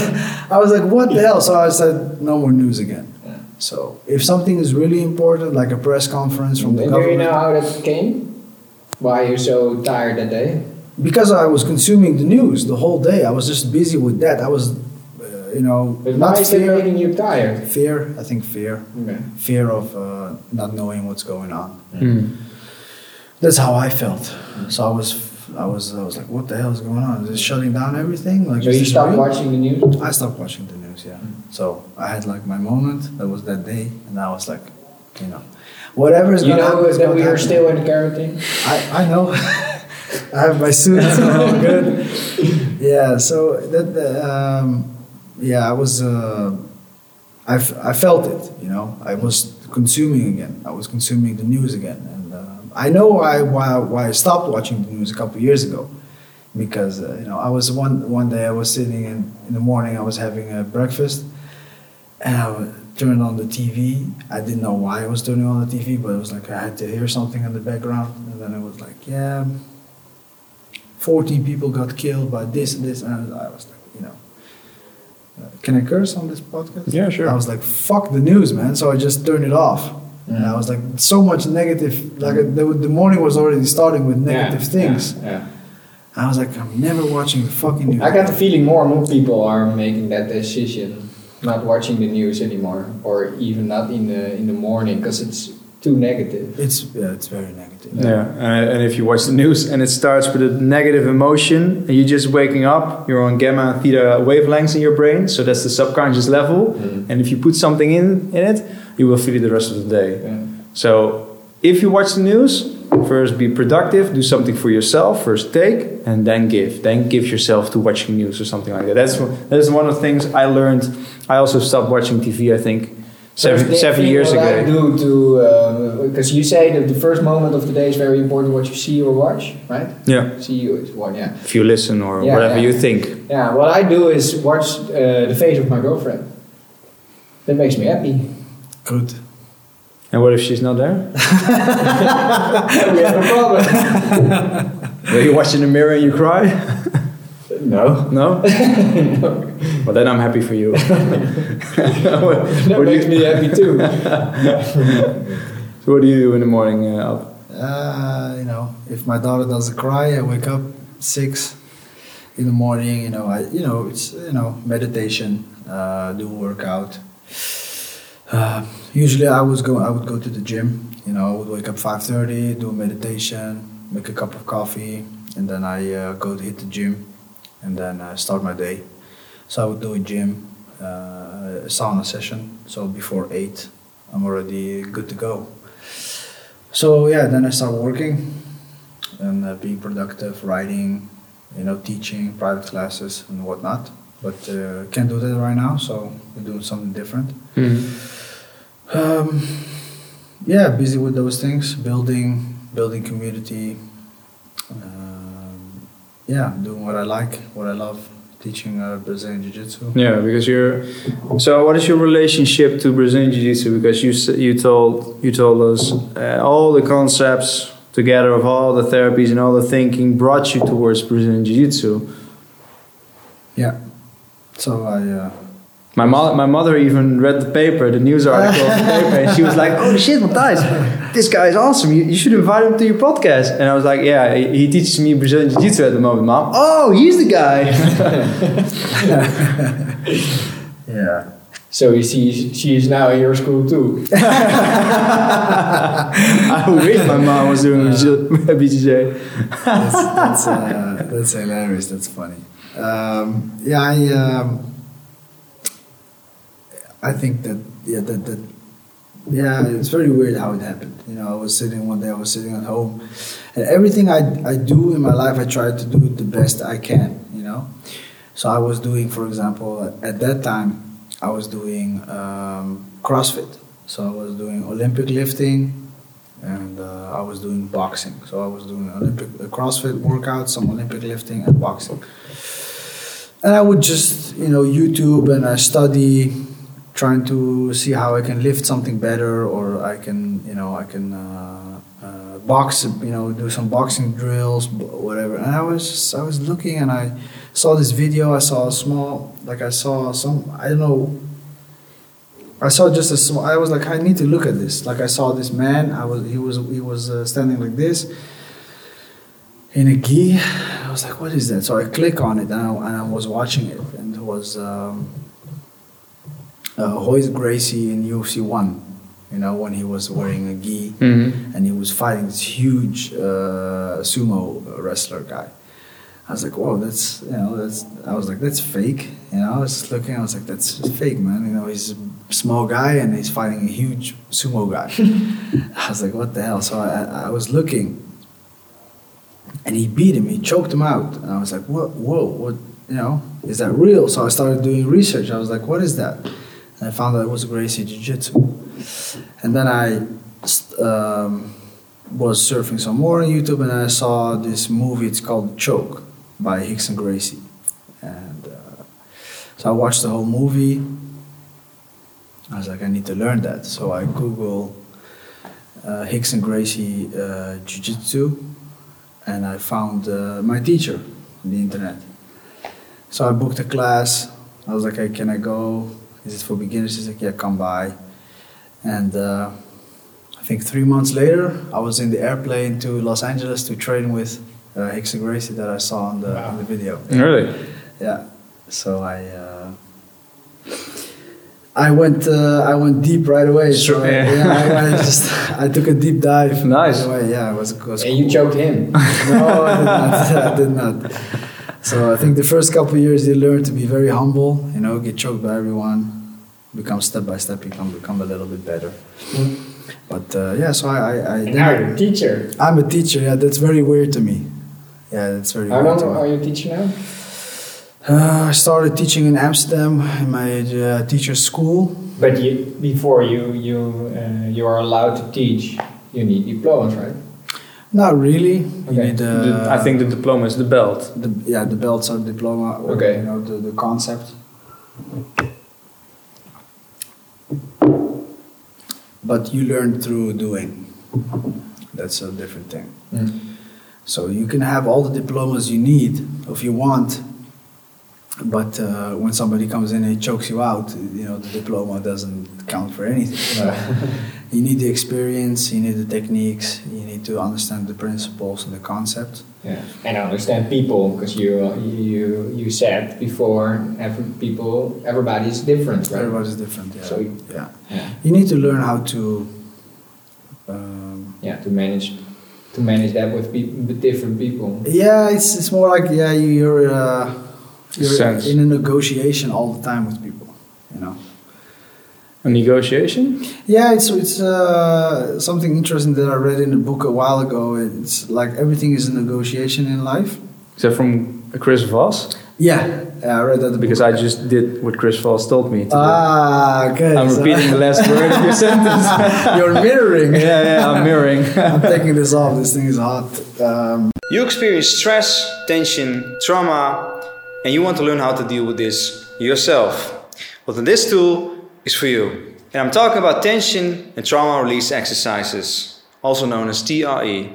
I was like, what the hell? So I said, no more news again. So if something is really important, like a press conference from the And do you know how that came? Why you're so tired that day? because I was consuming the news the whole day, I was just busy with that. I was, you know, But not why is it fear. making you tired? Fear, I think fear. Okay. Fear of uh, not knowing what's going on. Mm. That's how I felt. So I was, I was, I was like, what the hell is going on? Is it shutting down everything? Like, So you stopped real? watching the news? I stopped watching the news. Yeah. So I had like my moment. That was that day, and I was like, you know, whatever is You gonna know happen. is that we are happen. still in quarantine? I, I know. [LAUGHS] I have my suit, so I'm good. [LAUGHS] Yeah, so that, um, yeah, I was, uh, I, I felt it, you know. I was consuming again. I was consuming the news again. And uh, I know why, why, why I stopped watching the news a couple years ago. Because, uh, you know, I was one, one day I was sitting in, in the morning, I was having a breakfast, and I turned on the TV. I didn't know why I was turning on the TV, but it was like I had to hear something in the background. And then it was like, yeah, 14 people got killed by this and this, and I was like, you know, Uh, can I curse on this podcast? Yeah, sure. I was like, fuck the news, man. So I just turned it off. And I was like, so much negative. Like mm. the, the morning was already starting with negative Yeah, things. Yeah, yeah. I was like, I'm never watching the fucking news. I got the feeling more and more people are making that decision, not watching the news anymore, or even not in the in the morning because it's too negative. It's yeah, it's very negative. Yeah, and, and if you watch the news and it starts with a negative emotion, and you're just waking up, you're on gamma theta wavelengths in your brain, so that's the subconscious level. Mm-hmm. And if you put something in in it, you will feel it the rest of the day. Yeah. So if you watch the news, first be productive, do something for yourself, first take, and then give. Then give yourself to watching news or something like that. That's that's one of the things I learned. I also stopped watching TV. I think seven First thing- seven thing years what I ago. do to because you say that the first moment of the day is very important. What you see or watch, right? Yeah, See you is one, yeah. if you listen or Yeah, whatever yeah. you think. Yeah, what I do is watch uh, the face of my girlfriend. That makes me happy. Good. And what if she's not there? [LAUGHS] we have a problem. [LAUGHS] Will you watch in the mirror and you cry? no. No? [LAUGHS] [LAUGHS] well, then I'm happy for you. [LAUGHS] That what, do makes you me happy too. [LAUGHS] so what do you do in the morning, uh, Alp? Uh, you know, if my daughter doesn't cry, I wake up six in the morning. You know, I you know it's you know meditation, uh, do workout. Uh, usually, I was go I would go to the gym. You know, I would wake up five thirty, do meditation, make a cup of coffee, and then I uh, go to hit the gym, and then uh, start my day. So I would do a gym, uh, a sauna session. So before eight, I'm already good to go. So yeah, then I start working and uh, being productive, writing, you know, teaching private classes and whatnot. But uh, can't do that right now, so we're doing something different. Um, yeah, busy with those things, building, building community. Um, yeah, doing what I like, what I love, teaching uh, Brazilian Jiu Jitsu. Yeah, because you're. So, what is your relationship to Brazilian Jiu Jitsu? Because you you told you told us uh, all the concepts together of all the therapies and all the thinking brought you towards Brazilian Jiu Jitsu. Yeah. So I. Uh, My mo- my mother even read the paper, the news article of the paper, and she was like, "Oh shit, Matthijs, this guy is awesome. You, you should invite him to your podcast." And I was like, "Yeah, he, he teaches me Brazilian Jiu Jitsu at the moment, mom. Oh, he's the guy." [LAUGHS] [LAUGHS] yeah. So you see, she is now in your school too. [LAUGHS] I wish my mom was doing BJJ. that's that's, uh, that's hilarious. That's funny. Um, yeah, I um, I think that yeah that that yeah it's very weird how it happened. You know, I was sitting one day. I was sitting at home, and everything I I do in my life, I try to do it the best I can. You know, so I was doing, for example, at that time, I was doing um, CrossFit. So I was doing Olympic lifting, and uh, I was doing boxing. So I was doing Olympic uh, CrossFit workouts, some Olympic lifting, and boxing. And I would just, you know, YouTube and I study, trying to see how I can lift something better, or I can, you know, I can uh, uh, box, you know, do some boxing drills, whatever. And I was, just, I was looking, and I saw this video. I saw a small, like I saw some, I don't know. I saw just a small. I was like, I need to look at this. Like I saw this man. I was, he was, he was uh, standing like this in a gi. I was like, what is that? So I click on it and I, and I was watching it, and it was um, uh, Royce Gracie in UFC one. You know when he was wearing a gi Mm-hmm. and he was fighting this huge uh, sumo wrestler guy. I was like, whoa, that's you know that's. I was like, that's fake. You know, I was just looking. I was like, that's fake, man. You know, he's a small guy and he's fighting a huge sumo guy. [LAUGHS] I was like, what the hell? So I, I was looking and he beat him. He choked him out. And I was like, "What? Whoa! What? You know, is that real?" So I started doing research. I was like, "What is that?" And I found that it was Gracie Jiu Jitsu. And then I um, was surfing some more on YouTube, and I saw this movie. It's called Choke by Rickson Gracie, and uh, so I watched the whole movie. I was like, I need to learn that. So I Google uh, Rickson Gracie uh, Jiu Jitsu and I found uh, my teacher on the internet. So I booked a class. I was like, "Hey, can I go? Is it for beginners?" He's like, "Yeah, come by." And uh, I think three months later, I was in the airplane to Los Angeles to train with uh, Rickson Gracie that I saw on the, on the video. Really? Yeah. So I uh, I went uh, I went deep right away. So Sure, I, yeah. yeah, I, I [LAUGHS] just I took a deep dive. Nice. Right away. Yeah, it was, it was And you choked him. [LAUGHS] no, I did not. I did not. So I think the first couple of years you learn to be very humble. You know, get choked by everyone. Become step by step, can become a little bit better. But uh, yeah, so I, I, I and now you're a teacher. I'm a teacher. Yeah, that's very weird to me. Yeah, that's very How weird. long are you a teacher now? Uh, I started teaching in Amsterdam in my uh, teacher's school. But you, before you you uh, you are allowed to teach, you need diplomas, right? Not really. You Okay. need, uh, The- I think the diploma is the belt. the, yeah, the belts are diploma or Okay. you know the, the concept. But you learn through doing. That's a different thing. So you can have all the diplomas you need if you want, but uh, when somebody comes in and chokes you out, you know the diploma doesn't count for anything. [LAUGHS] you need the experience, you need the techniques, you need to understand the principles and the concept. Yeah, and understand people because you you you said before every people everybody is different, right? Everybody's different. Yeah. So you- yeah. Yeah, You need to learn how to. Um, yeah, to manage to manage that with, peop with different people. yeah, it's it's more like yeah, you- you're uh, you're Sense. in a negotiation all the time with people. You know. A negotiation? Yeah, it's it's uh, something interesting that I read in a book a while ago. It's like everything is a negotiation in life. Is that from Chris Voss? Yeah, I read that Because I just did what Chris Voss told me to ah, okay. do. I'm so- repeating the last word of your [LAUGHS] sentence. You're mirroring. yeah, yeah, I'm mirroring. [LAUGHS] I'm taking this off. This thing is hot. Um, You experience stress, tension, trauma, and you want to learn how to deal with this yourself. Well, then this tool is for you. And I'm talking about tension and trauma release exercises, also known as TRE.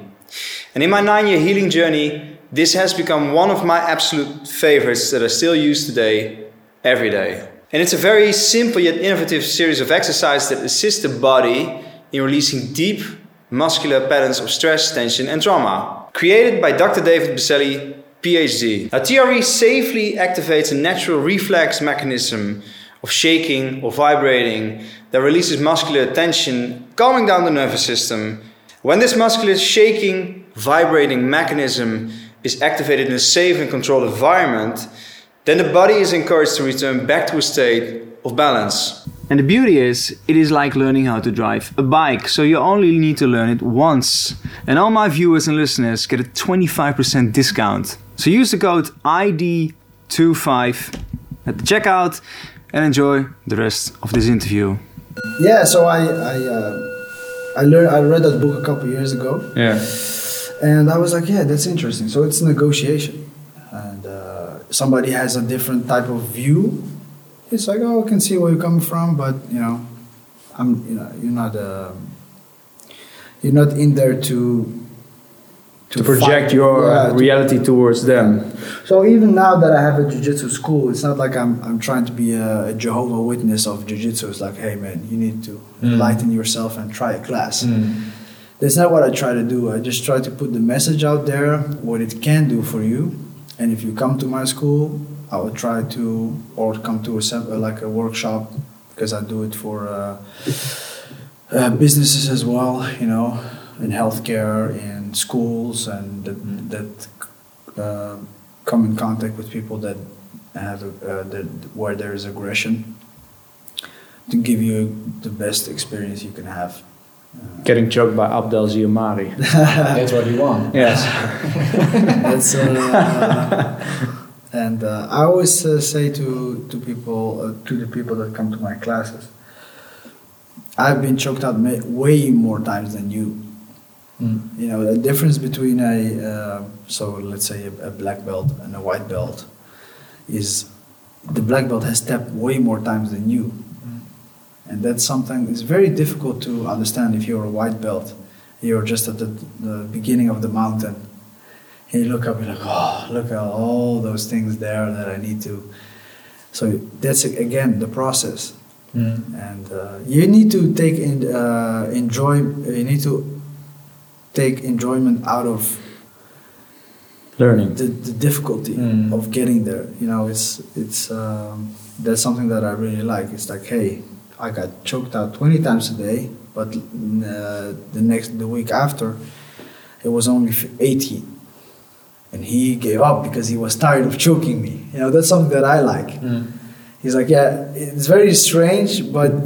And in my nine year healing journey, this has become one of my absolute favorites that I still use today, every day. And it's a very simple yet innovative series of exercises that assist the body in releasing deep muscular patterns of stress, tension, and trauma. Created by Dr. David Berceli, PhD. Now, TRE safely activates a natural reflex mechanism of shaking or vibrating that releases muscular tension, calming down the nervous system. When this muscular shaking, vibrating mechanism is activated in a safe and controlled environment, then the body is encouraged to return back to a state of balance. And the beauty is, it is like learning how to drive a bike, so you only need to learn it once. And all my viewers and listeners get a 25% discount. So use the code ID25 at the checkout and enjoy the rest of this interview. yeah, so I I uh, I learned I read that book a couple years ago, Yeah. and I was like, yeah, that's interesting. So it's negotiation, and uh, somebody has a different type of view. It's like, oh, I can see where you're coming from, but you know, I'm you know you're not uh, you're not in there to To project fight- your to- reality towards them. So even now that I have a jiu-jitsu school, it's not like I'm, I'm trying to be a, a Jehovah Witness of jiu-jitsu. It's like, hey man, you need to enlighten yourself and try a class. That's not what I try to do. I just try to put the message out there, what it can do for you. And if you come to my school, I will try to, or come to a sem- uh, like a workshop, because I do it for uh, uh, businesses as well. You know, in healthcare, in schools, and that, that uh, come in contact with people that have uh, that where there is aggression to give you the best experience you can have. Getting choked by Abdel Ziamari. [LAUGHS] That's what you want. yes. [LAUGHS] That's, uh, and uh, I always uh, say to to people uh, to the people that come to my classes, I've been choked out ma- way more times than you. You know the difference between a uh, so let's say a, a black belt and a white belt is the black belt has stepped way more times than you, and that's something it's very difficult to understand if you're a white belt. You're just at the, the beginning of the mountain and you look up, you're like, oh, look at all those things there that I need to. So that's again the process, and uh, you need to take in, uh, enjoy. You need to take enjoyment out of Learning. the, the difficulty Mm. of getting there. You know, it's it's um, that's something that I really like. It's like, hey, I got choked out 20 times a day, but uh, the next the week after, it was only f- 80, and he gave up because he was tired of choking me. You know, that's something that I like. He's like, yeah, it's very strange, but. [LAUGHS]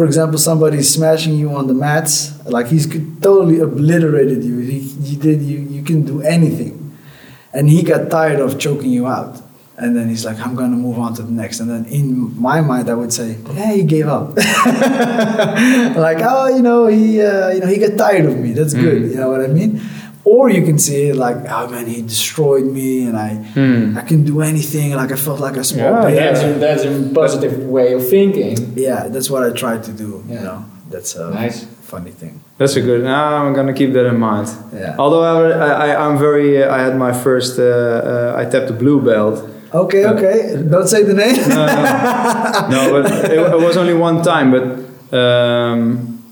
For example, somebody's smashing you on the mats, like he's totally obliterated you. He, he did you. You can do anything, and he got tired of choking you out. And then he's like, I'm gonna move on to the next. And then in my mind, I would say, Yeah, he gave up. [LAUGHS] like, oh, you know, he, uh, you know, he got tired of me. That's good. You know what I mean? Or you can see it like, oh man, he destroyed me, and I, I can do anything. Like I felt like a small Yeah. That's a, that's a positive way of thinking. Yeah, that's what I try to do. Yeah. You know, that's a Nice. funny thing. That's a good. Now I'm gonna keep that in mind. Yeah. Although I, I, I'm very. Uh, I had my first. Uh, uh, I tapped the blue belt. Okay, Uh, okay. Don't say the name. No, no, [LAUGHS] no but it, it was only one time. But um,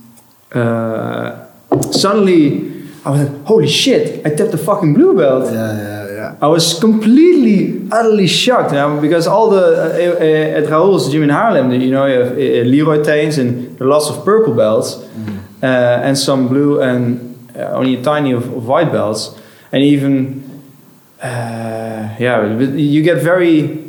uh, suddenly I was like, "Holy shit! I tapped the fucking blue belt." yeah, yeah, yeah. I was completely, utterly shocked you know, because all the uh, uh, at Raoul's gym in Haarlem, you know, you have uh, Leroy Tains and are lots of purple belts uh, and some blue and uh, only a tiny of, of white belts, and even uh, yeah, you get very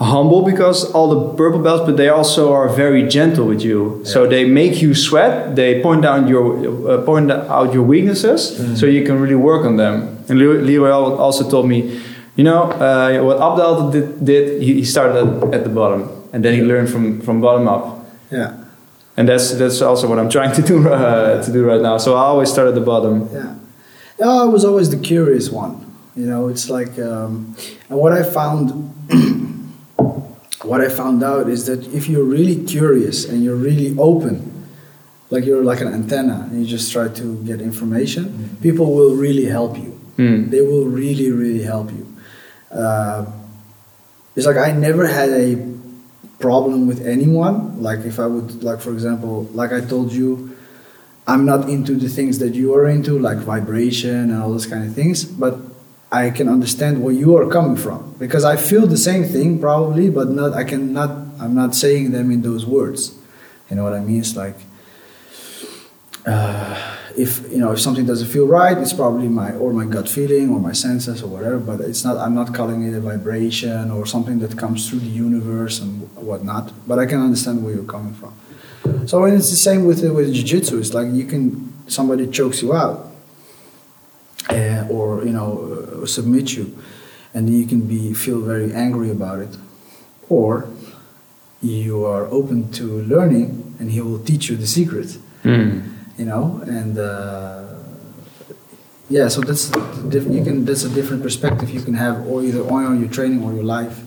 humble because all the purple belts, but they also are very gentle with you. So they make you sweat. They point out your uh, point out your weaknesses, so you can really work on them. And Le- Leroy also told me, you know, uh, what Abdel did, did he he started at, at the bottom, and then he learned from from bottom up. Yeah, And that's that's also what I'm trying to do [LAUGHS] uh, to do right now. So I always start at the bottom. yeah. Yeah, I was always the curious one. You know, it's like, um, and what I found, [CLEARS THROAT] what I found out is that if you're really curious and you're really open, like you're like an antenna, and you just try to get information, people will really help you. Mm. They will really, really help you. Uh, it's like I never had a problem with anyone. Like if I would, like for example, like I told you, I'm not into the things that you are into, like vibration and all those kind of things. But I can understand where you are coming from because I feel the same thing probably, but not. I cannot. I'm not saying them in those words. You know what I mean? It's like uh, if you know if something doesn't feel right, it's probably my or my gut feeling or my senses or whatever. But it's not. I'm not calling it a vibration or something that comes through the universe and whatnot. But I can understand where you're coming from. So and it's the same with with jiu-jitsu. It's like you can somebody chokes you out, uh, or you know uh, submit you, and you can be feel very angry about it, or you are open to learning, and he will teach you the secret Mm. you know and uh, yeah so that's you can that's a different perspective you can have or either on your training or your life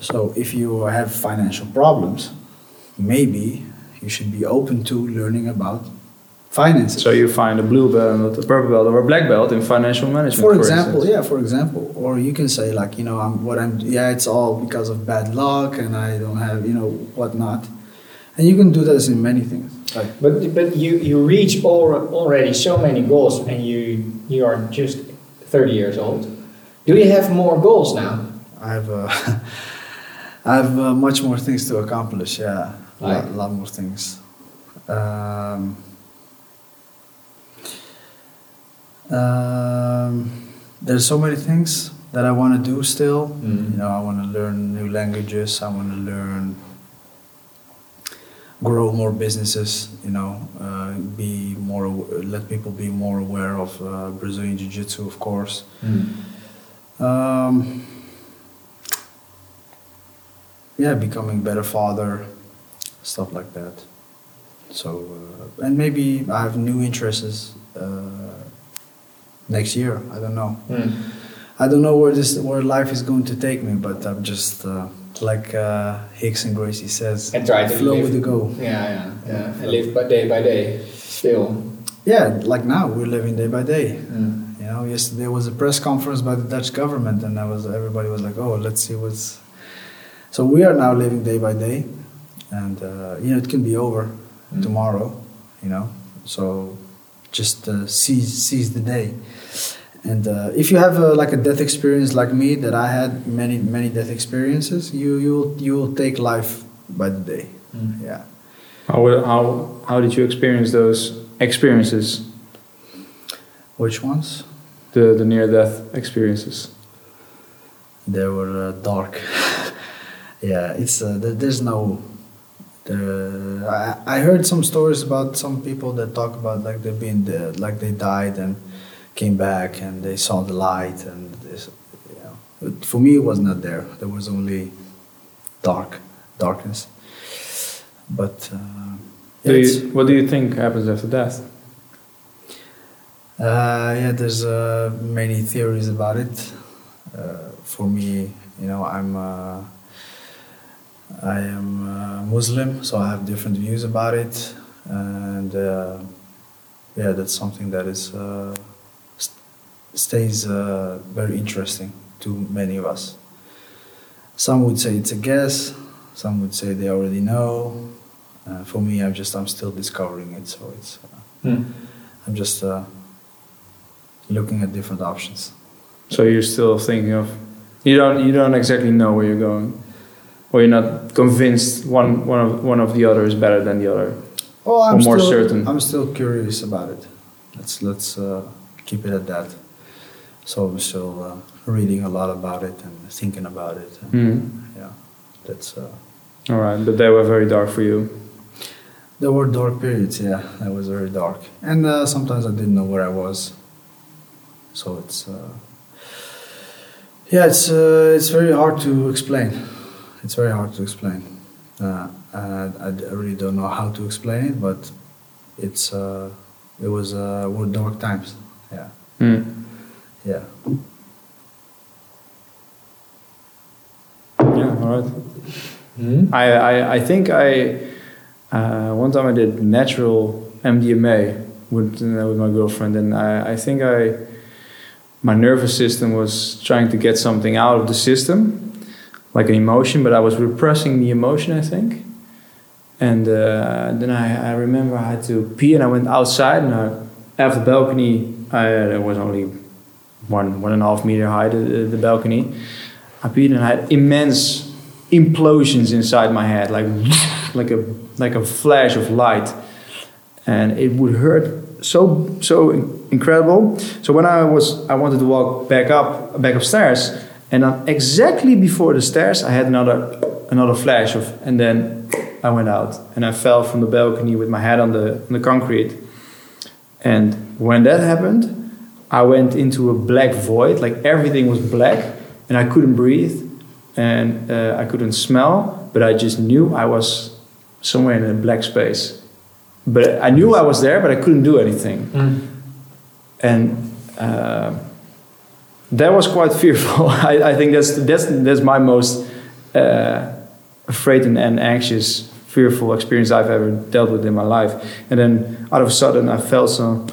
so if you have financial problems maybe you should be open to learning about finances So you find a blue belt, not a purple belt, or a black belt in financial management. for example instance. yeah for example or you can say like you know i'm what i'm yeah it's all because of bad luck and i don't have you know whatnot and you can do this in many things like But but you you reach al- already so many goals, and you you are just thirty years old. Do you have more goals now? I have uh, [LAUGHS] I have uh, much more things to accomplish. Yeah, a Like? lot, lot more things. Um, um, there's so many things that I want to do still. Mm. You know, I want to learn new languages. I want to learn grow more businesses. You know, uh, be more let people be more aware of uh, Brazilian Jiu Jitsu, of course. Um, yeah, becoming better father, stuff like that. So, uh, and maybe I have new interests uh, next year. I don't know. I don't know where this where life is going to take me, but I'm just uh, like uh, Rickson Gracie says, And try to flow live. with the go. Yeah, yeah, yeah. And live by day by day. Still. Yeah, like now we're living day by day. Mm. You know, yesterday was a press conference by the Dutch government, and I was everybody was like, "Oh, let's see what's." So we are now living day by day, and uh, you know it can be over tomorrow. You know, so just uh, seize seize the day. And uh, if you have uh, like a death experience like me, that I had many many death experiences, you you will you will take life by the day. Yeah. How, how, how did you experience those experiences, Which ones? the, the near death experiences? They were uh, dark. [LAUGHS] yeah, it's uh, there's no. There, I, I heard some stories about some people that talk about like they've been dead, like they died and came back and they saw the light and this. You know, but for me it was not there. There was only dark, darkness. But uh, Do you, what do you think happens after death? Uh, yeah, there's uh, many theories about it. Uh, for me, you know, I'm uh, I am uh, Muslim, so I have different views about it, and uh, yeah, that's something that is uh, st- stays uh, very interesting to many of us. Some would say it's a guess. Some would say they already know. Uh, for me, I'm just I'm still discovering it, so it's uh, I'm just. Uh, looking at different options. So you're still thinking of, you don't, you don't exactly know where you're going, or you're not convinced one, one of, one of the other is better than the other. Oh, I'm Or more still, certain. I'm still curious about it. Let's let's uh, keep it at that. So I'm still uh, reading a lot about it and thinking about it. And, Hmm. Yeah, that's. Uh, All right, but they were very dark for you. there were dark periods. Yeah, that was very dark, and uh, sometimes I didn't know where I was. So it's. Uh, yeah, it's uh, it's very hard to explain. It's very hard to explain. Uh, I, I really don't know how to explain it, but it's uh, it was uh, were dark times. Yeah, Hmm. yeah. Yeah, all right. I, I, I think I uh, one time I did natural MDMA with uh, with my girlfriend, and I, I think I my nervous system was trying to get something out of the system, like an emotion, but I was repressing the emotion. I think, and uh, then I, I remember I had to pee, and I went outside, and I, after the balcony, I, was only one one and a half meter high the, the balcony. I peed and I had immense implosions inside my head, like [LAUGHS] like a like a flash of light, and it would hurt so so incredible. So when I was I wanted to walk back up back upstairs, and then exactly before the stairs, I had another another flash of, and then I went out and I fell from the balcony with my head on the on the concrete. And when that happened, I went into a black void, like everything was black, and I couldn't breathe, and uh, I couldn't smell, but I just knew I was somewhere in a black space. But I knew I was there, but I couldn't do anything. And uh, that was quite fearful. [LAUGHS] I, I think that's that's that's my most uh, afraid and, and anxious, fearful experience I've ever dealt with in my life. And then all of a sudden, I felt some.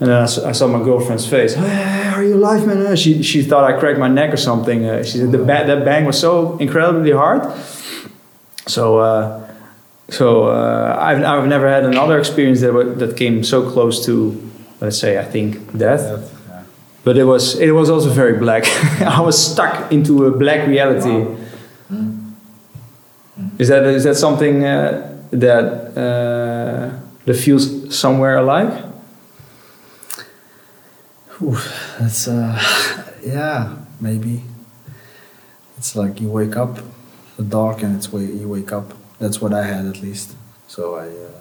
And then I saw, I saw my girlfriend's face. Hey, are you alive, man? She, she thought I cracked my neck or something. Uh, she said the ba- that bang was so incredibly hard. So, uh, so uh, I've, I've never had another experience that that came so close to, let's say, I think death. But it was it was also very black. [LAUGHS] I was stuck into a black reality. Is that is that something uh, that uh, that feels somewhere alike? Ooh, that's uh, [LAUGHS] yeah, maybe. It's like you wake up, the dark, and it's way you wake up. That's what I had at least. So I, uh,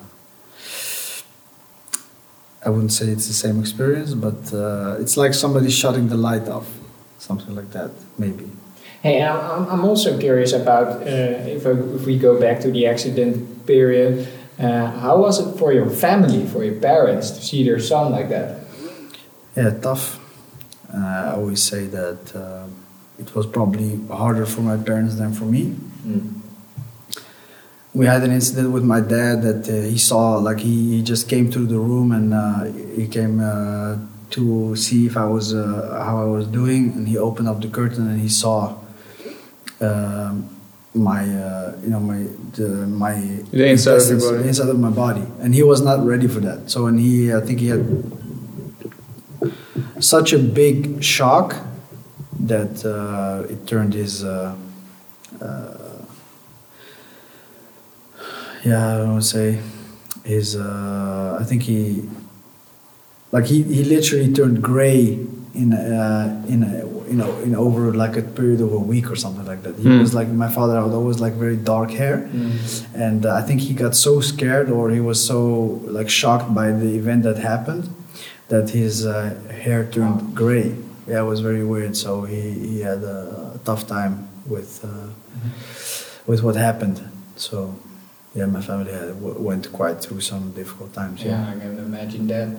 I wouldn't say it's the same experience, but uh, it's like somebody shutting the light off, something like that, maybe. Hey, I'm, also curious about uh, if, I, if we go back to the accident period. Uh, how was it for your family, for your parents, to see their son like that? Yeah, tough. Uh, I always say that um it was probably harder for my parents than for me. We had an incident with my dad that uh, he saw, like he, he just came to the room and uh, he came uh, to see if I was uh, how I was doing, and he opened up the curtain and he saw um, my uh, you know my the, my The inside of your body. the inside of my body, and he was not ready for that. So when he, I think he had such a big shock that uh, it turned his. Yeah, I to say his. Uh, I think he, like he, he literally turned gray in uh, in a, you know in over like a period of a week or something like that. He Hmm. was like my father had always like very dark hair, and uh, I think he got so scared or he was so like shocked by the event that happened that his uh, hair turned gray. Yeah, it was very weird. So he, he had a tough time with uh, with what happened. So yeah, my family had, w- went quite through some difficult times. Yeah, I can imagine that.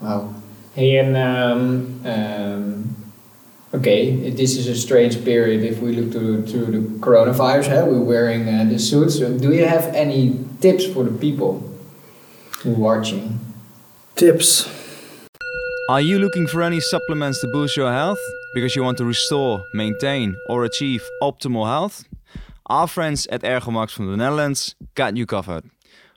Wow. Hey, and um, um, okay, this is a strange period if we look to to the coronavirus. Huh? We're wearing uh, the suits. So do you have any tips for the people who are watching? Tips. Are you looking for any supplements to boost your health because you want to restore, maintain, or achieve optimal health? Our friends at Ergomax from the Netherlands got you covered.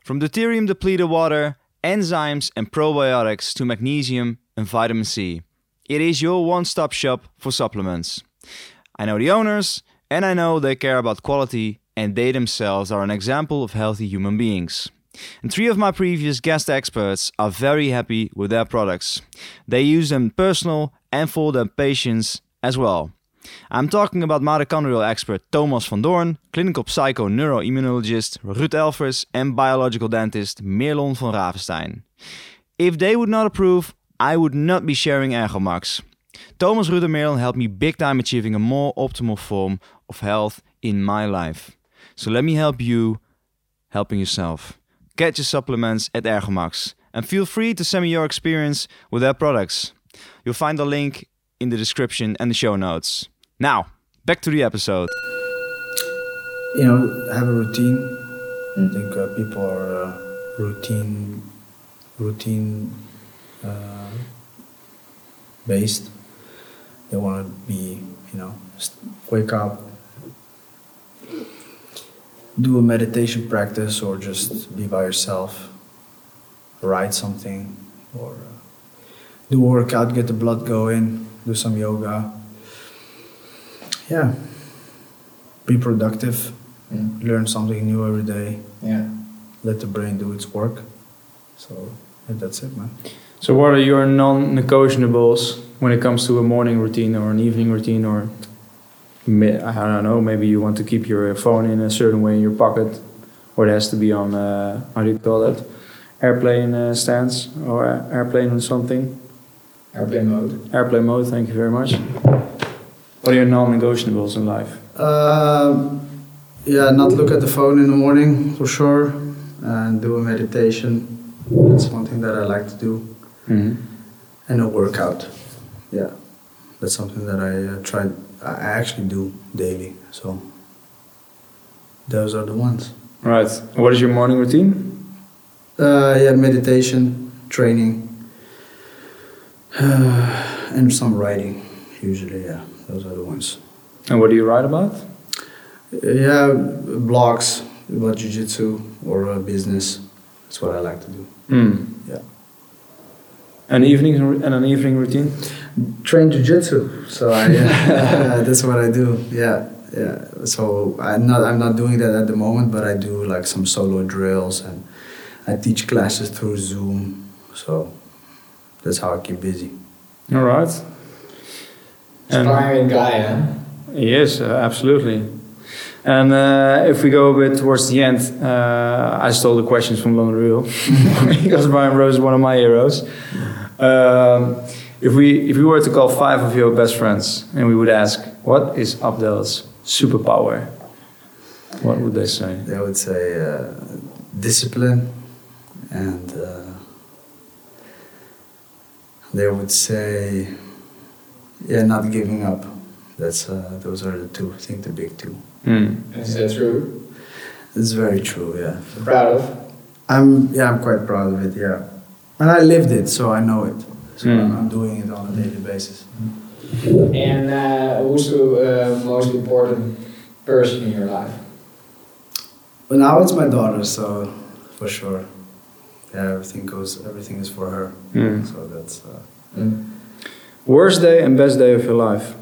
From deuterium depleted water, enzymes, and probiotics to magnesium and vitamin C. It is your one stop shop for supplements. I know the owners, and I know they care about quality, and they themselves are an example of healthy human beings. And three of my previous guest experts are very happy with their products. They use them personal and for their patients as well. I'm talking about mitochondrial expert Thomas van Doorn, clinical psycho neuroimmunologist Ruud Elvers, and biological dentist Merlon van Ravenstein. If they would not approve, I would not be sharing Ergomax. Thomas, Ruud, and Merlon helped me big time achieving a more optimal form of health in my life. So let me help you helping yourself. Get your supplements at Ergomax and feel free to send me your experience with their products. You'll find the link in the description and the show notes. Now, back to the episode. You know, have a routine. I think uh, people are uh, routine, routine uh, based. They want to be, you know, wake up, do a meditation practice, or just be by yourself, write something, or uh, do a workout, get the blood going, do some yoga. Yeah, be productive, Mm. learn something new every day, Yeah. let the brain do its work. So yeah, that's it, man. So, what are your non negotiables when it comes to a morning routine or an evening routine? Or I don't know, maybe you want to keep your phone in a certain way in your pocket, or it has to be on, uh, how do you call that? Airplane uh, stance or airplane or something. Airplane mode. Airplane mode, thank you very much. What are your non negotiables in life? Um, yeah, not look at the phone in the morning for sure, and do a meditation. That's one thing that I like to do, Mm-hmm. and a workout. Yeah, that's something that I uh, try. I actually do daily. So those are the ones. Right. What is your morning routine? Uh, yeah, meditation, training, uh, [SIGHS] and some writing. Usually, yeah, those are the ones. And what do you write about? Yeah, blogs about jiu-jitsu or uh, business. That's what I like to do. Mm. Yeah. An evening and an evening routine. Train jiu-jitsu. So I, [LAUGHS] uh, that's what I do. Yeah, yeah. So I'm not I'm not doing that at the moment, but I do like some solo drills and I teach classes through Zoom. So that's how I keep busy. All right. And Inspiring guy, huh? yes, uh, absolutely. And uh, if we go a bit towards the end, uh, I stole the questions from London Real [LAUGHS] because Brian Rose is one of my heroes. Um, if we if we were to call five of your best friends and we would ask, what is Abdel's superpower? What would they say? They would say uh, discipline, and uh, they would say, yeah, not giving up. That's uh, those are the two. I think the big two. Hmm. Is that true? It's very true. Yeah, Proud of? I'm. Yeah, I'm quite proud of it. Yeah, and I lived it, so I know it. So Mm. I'm, I'm doing it on a daily basis. And uh, who's the uh, most important person in your life? Well, now it's my daughter, so for sure. Yeah, everything goes. Everything is for her. Mm. So that's. Uh, Worst day and best day of your life?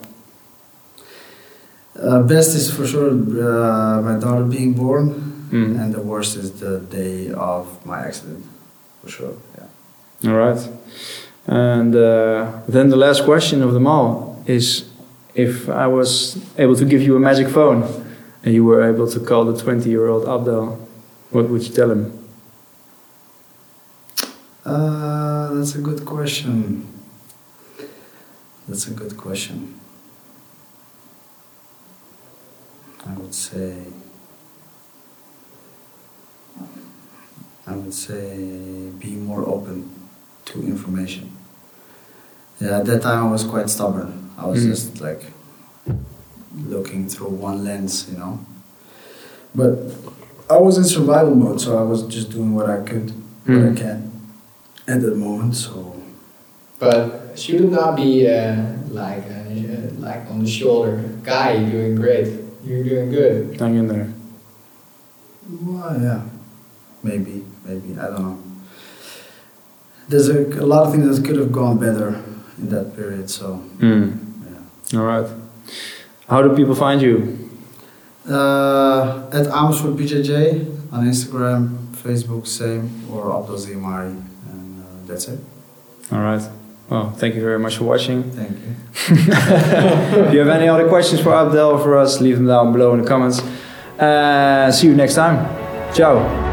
uh, best is for sure uh, my daughter being born, Mm. and the worst is the day of my accident, for sure. Yeah. All right. And uh, then the last question of them all is if I was able to give you a magic phone and you were able to call the 20 year old Abdel, what would you tell him? Uh, that's a good question. That's a good question. I would say. I would say be more open to information. Yeah, at that time I was quite stubborn. I was Mm. just like looking through one lens, you know. But I was in survival mode, so I was just doing what I could, what I Mm. can at that moment. So But should not be uh, like uh, like on the shoulder, guy, you're doing great, you're doing good. Hang in there. well, yeah, maybe, maybe I don't know. There's a, a lot of things that could have gone better in that period. So Mm. yeah. All right. How do people find you? Uh, at Amersfoort BJJ on Instagram, Facebook, same, or Abdel Zimari, and uh, that's it. All right. Well, thank you very much for watching. Thank you. [LAUGHS] if you have any other questions for Abdel or for us, leave them down below in the comments. Uh, see you next time. Ciao.